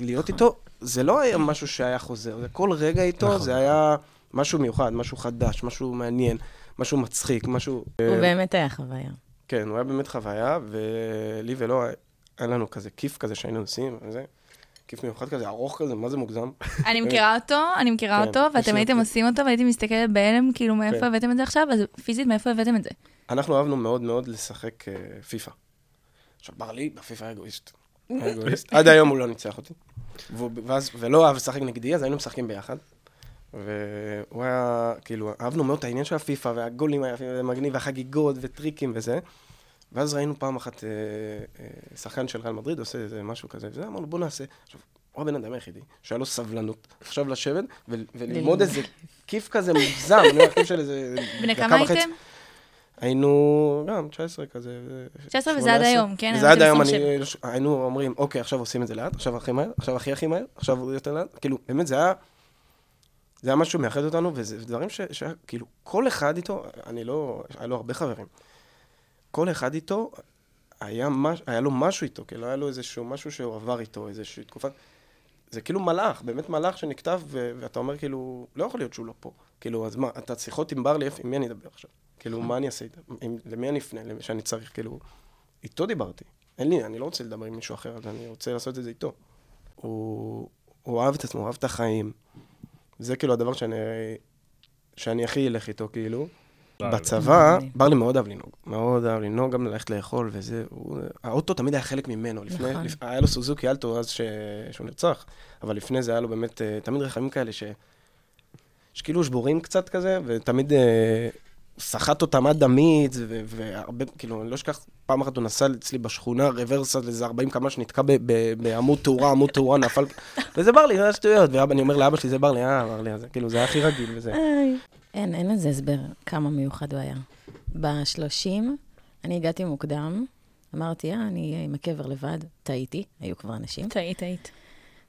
להיות איתו, זה לא היה משהו שהיה חוזר, זה כל רגע איתו, נכון. זה היה משהו מיוחד, משהו חדש, משהו מעניין, משהו מצחיק, משהו... הוא באמת היה חוויה. כן, הוא היה באמת חוויה, ולי ולו היה לנו כזה כיף כזה שהיינו עושים, וזה, כיף מיוחד כזה, ארוך כזה, מה זה מוגזם? אני מכירה אותו, אני מכירה כן, אותו, ואתם הייתם עושים אותו, והייתי מסתכלת בהלם, כאילו, מאיפה כן. הבאתם את זה עכשיו? אז פיזית, מאיפה הבאתם את זה? אנחנו אהבנו מאוד מאוד לשחק אה, פיפא. עכשיו, ברלי, בפיפא היה אגואיסט. עד היום הוא לא ניצח אותי. ולא אהב לשחק נגדי, אז היינו משחקים ביחד. והוא היה, כאילו, אהבנו מאוד את העניין של הפיפא, והגולים היפים, ומגניב, והחגיגות, וטריקים וזה. ואז ראינו פעם אחת אה, אה, שחקן של ריאל מדריד עושה איזה משהו כזה, וזה, אמרנו, בוא נעשה. עכשיו, הוא הבן אדם היחידי שהיה לו סבלנות עכשיו לשבת וללמוד איזה כיף כזה מוגזם, אני אומר, כיף של איזה בני כמה. הייתם? היינו גם 19 כזה. ו- 19 וזה עד 18. היום, כן? וזה עד היום, אני, היינו אומרים, אוקיי, עכשיו עושים את זה לאט, עכשיו הכי מהר, עכשיו הכי הכי מהר, עכשיו יותר לאט. כאילו, באמת, זה היה, זה היה משהו מאחד אותנו, וזה דברים שהיה, כאילו, כל אחד איתו, אני לא, היה לו הרבה חברים. כל אחד איתו, היה, מש, היה לו משהו איתו, כאילו, היה לו איזשהו משהו שהוא עבר איתו, איזושהי תקופה. זה כאילו מלאך, באמת מלאך שנכתב, ו- ואתה אומר, כאילו, לא יכול להיות שהוא לא פה. כאילו, אז מה, אתה שיחות עם ברלי, עם מי אני אדבר עכשיו? כאילו, מה אני אעשה איתה? עם- למי אני אפנה? למי שאני צריך, כאילו... איתו דיברתי. אין לי, אני לא רוצה לדבר עם מישהו אחר, אז אני רוצה לעשות את זה איתו. הוא, הוא אהב את עצמו, הוא אהב את החיים. זה כאילו הדבר שאני, שאני הכי אלך איתו, כאילו. בצבא. ברלי מאוד אהב לנהוג. מאוד אהב לנהוג, גם ללכת לאכול וזה. הוא- האוטו תמיד היה חלק ממנו. לפני, נכון. לפ- היה לו סוזוקי אלטו אז ש... שהוא נרצח, אבל לפני זה היה לו באמת אה, תמיד רכבים כאלה ש... שכאילו שבורים קצת כזה, ותמיד אה, סחט אותם עד ו- והרבה, כאילו, אני לא אשכח, פעם אחת הוא נסע אצלי בשכונה, רוורס על איזה 40 קמ"ש, נתקע ב- ב- בעמוד תאורה, עמוד תאורה נפל, וזה ברלי, זה שטויות, ואני אומר לאבא שלי, זה ברלי, אה, ברלי, אז כאילו, זה היה הכי רגיל וזה. אין, אין לזה הסבר כמה מיוחד הוא היה. ב-30, אני הגעתי מוקדם, אמרתי, אה, אני אהיה עם הקבר לבד, טעיתי, היו כבר אנשים. טעית, טעית.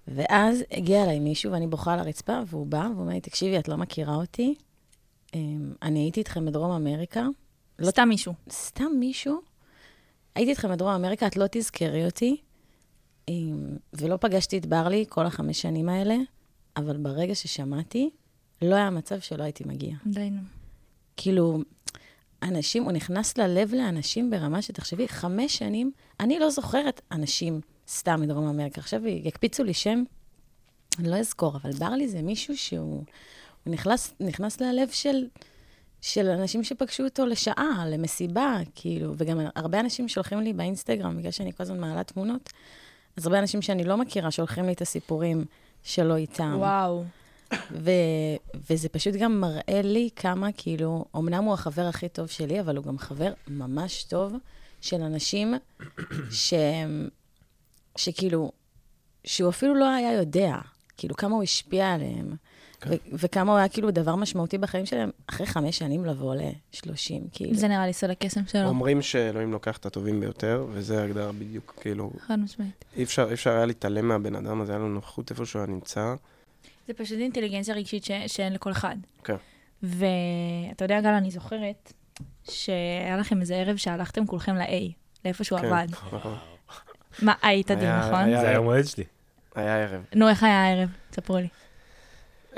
ואז הגיע אליי מישהו, ואני בוכה על הרצפה, והוא בא, והוא אומר לי, תקשיבי, את לא מכירה אותי, אמ, אני הייתי איתכם בדרום אמריקה, לא סתם מישהו. סתם מישהו, הייתי איתכם בדרום אמריקה, את לא תזכרי אותי, אמ, ולא פגשתי את ברלי כל החמש שנים האלה, אבל ברגע ששמעתי, לא היה מצב שלא הייתי מגיעה. די נו. כאילו, אנשים, הוא נכנס ללב לאנשים ברמה שתחשבי, חמש שנים, אני לא זוכרת אנשים סתם מדרום אמריקה. עכשיו יקפיצו לי שם, אני לא אזכור, אבל ברלי זה מישהו שהוא הוא נכנס, נכנס ללב של, של אנשים שפגשו אותו לשעה, למסיבה, כאילו, וגם הרבה אנשים שולחים לי באינסטגרם, בגלל שאני כל הזמן מעלה תמונות, אז הרבה אנשים שאני לא מכירה שולחים לי את הסיפורים שלו איתם. וואו. ו- וזה פשוט גם מראה לי כמה, כאילו, אמנם הוא החבר הכי טוב שלי, אבל הוא גם חבר ממש טוב של אנשים ש... שכאילו, שהוא אפילו לא היה יודע, כאילו, כמה הוא השפיע עליהם, ו- וכמה הוא היה כאילו דבר משמעותי בחיים שלהם, אחרי חמש שנים לבוא ל-30, כאילו. זה נראה לי סוד הקסם שלו. אומרים שאלוהים לוקח את הטובים ביותר, וזה ההגדרה בדיוק, כאילו, חד משמעית. אי אפשר, אי אפשר היה להתעלם מהבן אדם הזה, היה לו נוכחות איפה שהוא היה נמצא. זה פשוט אינטליגנציה רגשית ש... שאין לכל אחד. כן. ואתה יודע, גל, אני זוכרת שהיה לכם איזה ערב שהלכתם כולכם ל-A, לאיפה שהוא כן, עבד. מה, היית דין, היה- נכון? היה- זה היום הולדת שלי. היה ערב. נו, איך היה הערב? ספרו לי.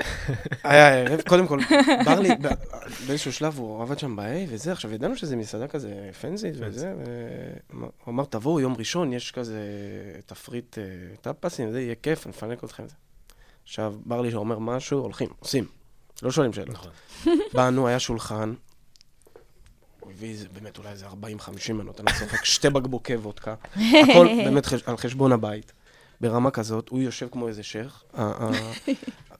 היה ערב, קודם כל, ברלי, באיזשהו שלב הוא עבד שם ב-A וזה, עכשיו ידענו שזה מסעדה כזה פנזית וזה, והוא אמר, תבואו יום ראשון, יש כזה תפריט אה, טאפסים, זה יהיה כיף, נפנק אתכם. זה." עכשיו, ברלי שאומר משהו, הולכים, עושים, לא שואלים שאלות. נכון. באנו, היה שולחן, הוא הביא איזה, באמת אולי איזה 40-50 מנות, אני צוחק, שתי בקבוקי וודקה, הכל באמת חש- על חשבון הבית. ברמה כזאת, הוא יושב כמו איזה שייח,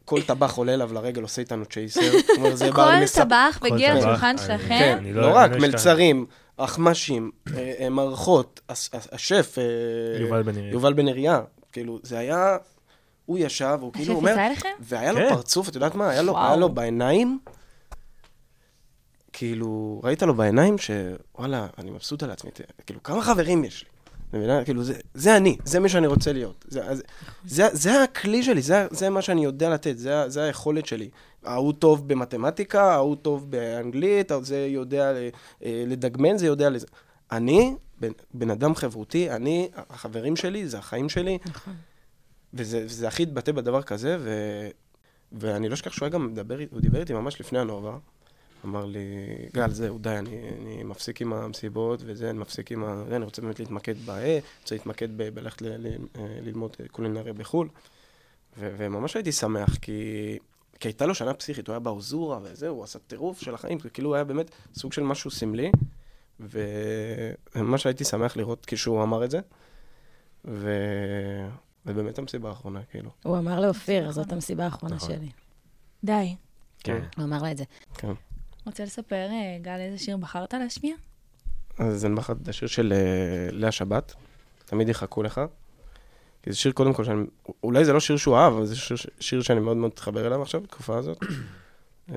כל טבח עולה אליו לרגל, עושה איתנו צ'ייסר. כל טבח מגיע לשולחן שלכם? כן, לא לא- רק, לא. מלצרים, אחמ"שים, אה, אה, מערכות, השף, אה, יובל בן עירי. יובל בן עיריה, כאילו, זה היה, הוא ישב, הוא כאילו אומר? והיה לו כן. פרצוף, את יודעת מה? היה לו, וואו. היה לו בעיניים, כאילו, ראית לו בעיניים שוואלה, אני מבסוט על עצמי, כאילו, כמה חברים יש לי? מבינה? כאילו, זה, זה אני, זה מי שאני רוצה להיות. זה, זה, זה, זה הכלי שלי, זה, זה מה שאני יודע לתת, זה, זה היכולת שלי. ההוא טוב במתמטיקה, ההוא טוב באנגלית, זה יודע ל- אה, לדגמן, זה יודע לזה. אני, בן, בן אדם חברותי, אני, החברים שלי, זה החיים שלי. נכון. וזה, וזה הכי התבטא בדבר כזה, ו, ואני לא אשכח שהוא היה גם מדבר, הוא דיבר איתי ממש לפני הנובה. אמר לי, גל, זהו, די, אני, אני מפסיק עם המסיבות וזה, אני מפסיק עם ה... אני רוצה באמת להתמקד ב-A, רוצה להתמקד ב- בללכת ל- ל- אה, ללמוד קולינריה בחו"ל. ו- וממש הייתי שמח, כי... כי הייתה לו שנה פסיכית, הוא היה באוזורה וזהו, הוא עשה טירוף של החיים, כאילו הוא היה באמת סוג של משהו סמלי, וממש הייתי שמח לראות כשהוא אמר את זה. ו... ובאמת המסיבה האחרונה, כאילו. הוא אמר לאופיר, זאת המסיבה האחרונה נכון. שלי. די. כן. הוא אמר לה את זה. כן. רוצה לספר, אה, גל, איזה שיר בחרת להשמיע? אז אני בחרתי את השיר של אה, לאה שבת, תמיד יחכו לך. כי זה שיר קודם כל שאני, אולי זה לא שיר שהוא אהב, אבל זה שיר, שיר שאני מאוד מאוד מתחבר אליו עכשיו, בתקופה הזאת. אה,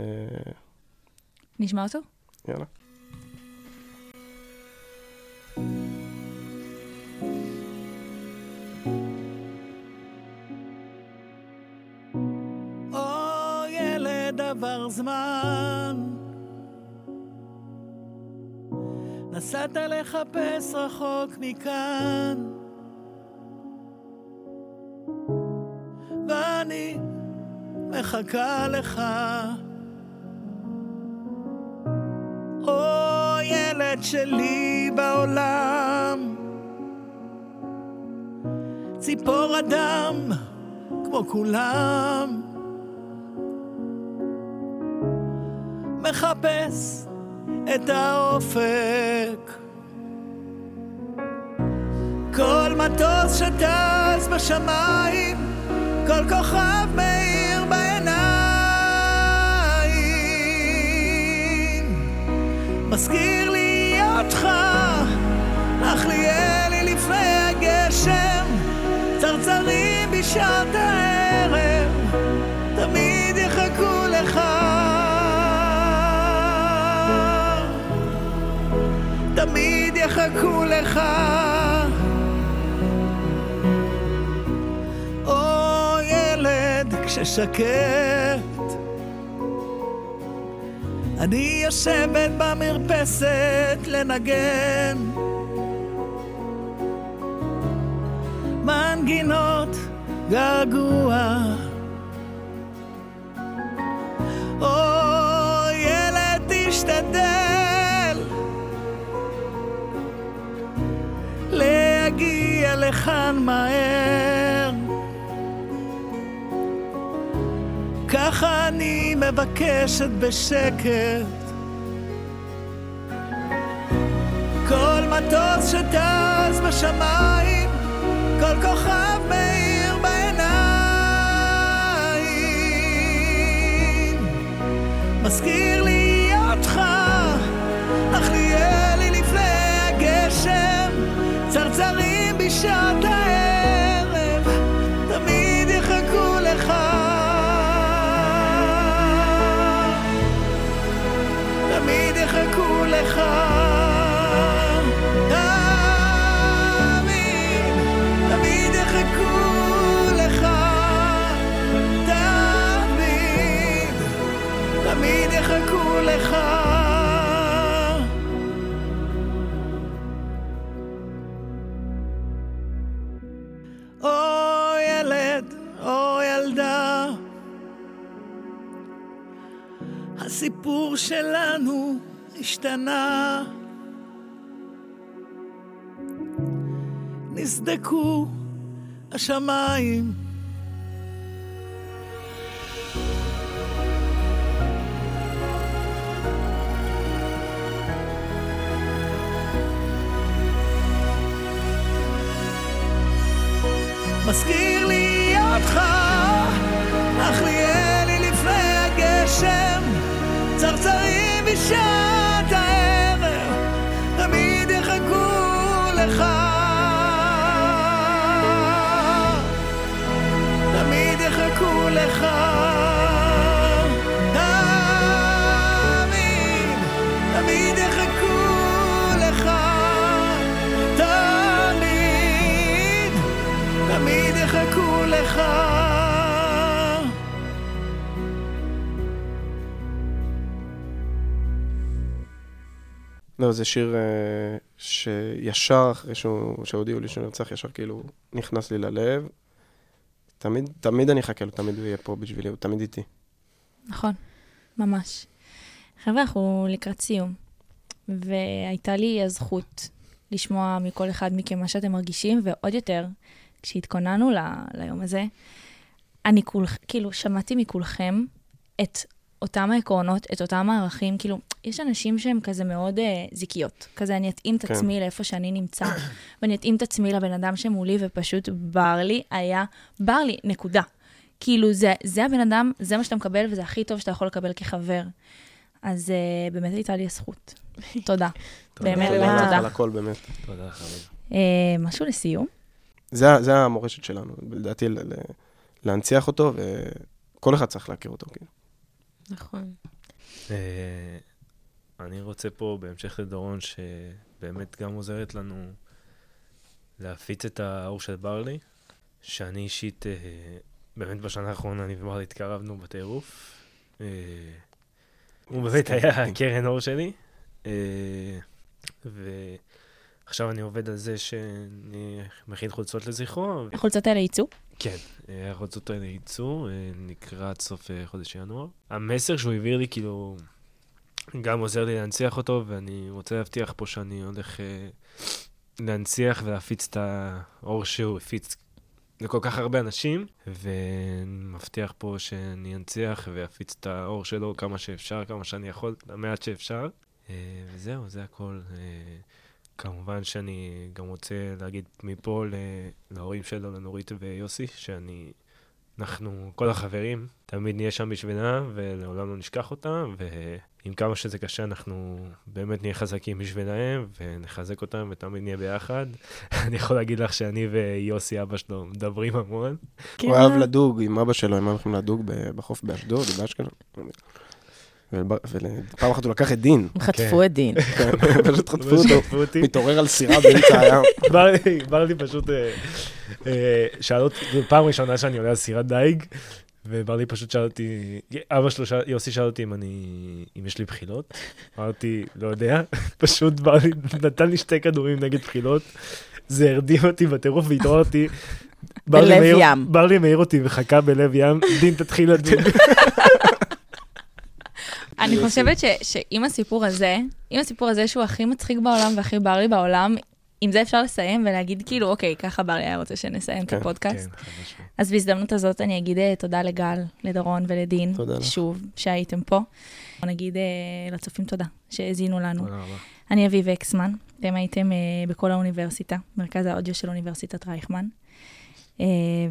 נשמע אותו? יאללה. עבר זמן. נסעת לחפש רחוק מכאן. ואני מחכה לך. או ילד שלי בעולם. ציפור אדם כמו כולם מחפש את האופק. כל מטוס שטס בשמיים, כל כוכב מאיר בעיניים. מזכיר לי אותך, אך לי לפני הגשם, צרצרים בשעת יחכו לך. או ילד כששקט, אני יושבת במרפסת לנגן מנגינות געגוע. או ילד תשתדל לכאן מהר. ככה אני מבקשת בשקט. כל מטוס שטס בשמיים, כל כוכב מאיר בעיניים. מזכיר לי אותך, אך נהיה לי לפני הגשם, צרצרים בשעת הערב, תמיד יחכו לך. תמיד יחכו לך. תמיד, תמיד יחכו לך. תמיד, תמיד יחכו לך. הסיפור שלנו השתנה. נסדקו השמיים. מזכיר לי אותך, אך לי בשעת הערב, תמיד יחכו לך. תמיד יחכו לך. לא, זה שיר אה, שישר אחרי שהודיעו לי שהוא נרצח, ישר כאילו נכנס לי ללב. תמיד, תמיד אני אחכה לו, תמיד הוא יהיה פה בשבילי, הוא תמיד איתי. נכון, ממש. חבר'ה, אנחנו לקראת סיום, והייתה לי הזכות לשמוע מכל אחד מכם מה שאתם מרגישים, ועוד יותר, כשהתכוננו ל- ליום הזה, אני כול, כאילו, שמעתי מכולכם את אותם העקרונות, את אותם הערכים, כאילו, יש אנשים שהם כזה מאוד אה, זיקיות. כזה, אני אתאים את כן. עצמי לאיפה שאני נמצא, ואני אתאים את עצמי לבן אדם שמולי, ופשוט ברלי היה ברלי, נקודה. כאילו, זה, זה הבן אדם, זה מה שאתה מקבל, וזה הכי טוב שאתה יכול לקבל כחבר. אז uh, באמת הייתה לי הזכות. תודה. באמת, תודה באמת תודה. על הכל, באמת. תודה, חביב. Uh, משהו לסיום? זה, זה המורשת שלנו, לדעתי, ל- ל- להנציח אותו, וכל אחד צריך להכיר אותו, כאילו. נכון. אה, אני רוצה פה, בהמשך לדורון, שבאמת גם עוזרת לנו להפיץ את האור של ברלי, שאני אישית, אה, באמת בשנה האחרונה אני וברלי התקרבנו בטירוף. אה, הוא באמת היה קרן אור שלי. ועכשיו אני עובד על זה שאני מכין חולצות לזכרו. החולצות האלה יצאו? כן, החולצות האלה יצאו אה, לקראת סוף אה, חודש ינואר. המסר שהוא העביר לי, כאילו, גם עוזר לי להנציח אותו, ואני רוצה להבטיח פה שאני הולך אה, להנציח ולהפיץ את האור שהוא הפיץ לכל כך הרבה אנשים, ומבטיח פה שאני אנציח ואפיץ את האור שלו כמה שאפשר, כמה שאני יכול, המעט שאפשר. וזהו, זה הכל. כמובן שאני גם רוצה להגיד מפה להורים שלו, לנורית ויוסי, שאני, אנחנו, כל החברים, תמיד נהיה שם בשבילם, ולעולם לא נשכח אותם, ועם כמה שזה קשה, אנחנו באמת נהיה חזקים בשבילם, ונחזק אותם, ותמיד נהיה ביחד. אני יכול להגיד לך שאני ויוסי, אבא שלו, מדברים המון. הוא אהב לדוג עם אבא שלו, הם הולכים לדוג בחוף באשדוד, באשקלון. ופעם אחת הוא לקח את דין. הם חטפו את דין. כן, פשוט חטפו אותו. מתעורר על סירה באמצע הים. ברלי, ברלי פשוט אה, אה, שאל אותי, פעם ראשונה שאני עולה על סירת דייג, וברלי פשוט שאל אותי, אבא שלו, שאל- יוסי שאל אותי אם אני, אם יש לי בחילות. אמרתי, לא יודע, פשוט ברלי נתן לי שתי כדורים נגד בחילות, זה הרדים אותי בטירוף והתעוררתי. בלב ים. ברלי מעיר אותי וחכה בלב ים, דין תתחיל לדוג. אני חושבת ש- שעם הסיפור הזה, עם הסיפור הזה שהוא הכי מצחיק בעולם והכי ברלי בעולם, עם זה אפשר לסיים ולהגיד כאילו, אוקיי, ככה ברלי היה רוצה שנסיים את כן, הפודקאסט. כן. אז בהזדמנות הזאת אני אגיד אה, תודה לגל, לדורון ולדין. שוב, שהייתם פה. נגיד אה, לצופים תודה שהאזינו לנו. תודה רבה. אני אביב אקסמן, אתם הייתם אה, בכל האוניברסיטה, מרכז האודיו של אוניברסיטת רייכמן,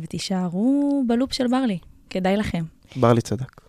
ותישארו בלופ של ברלי, כדאי לכם. ברלי צדק.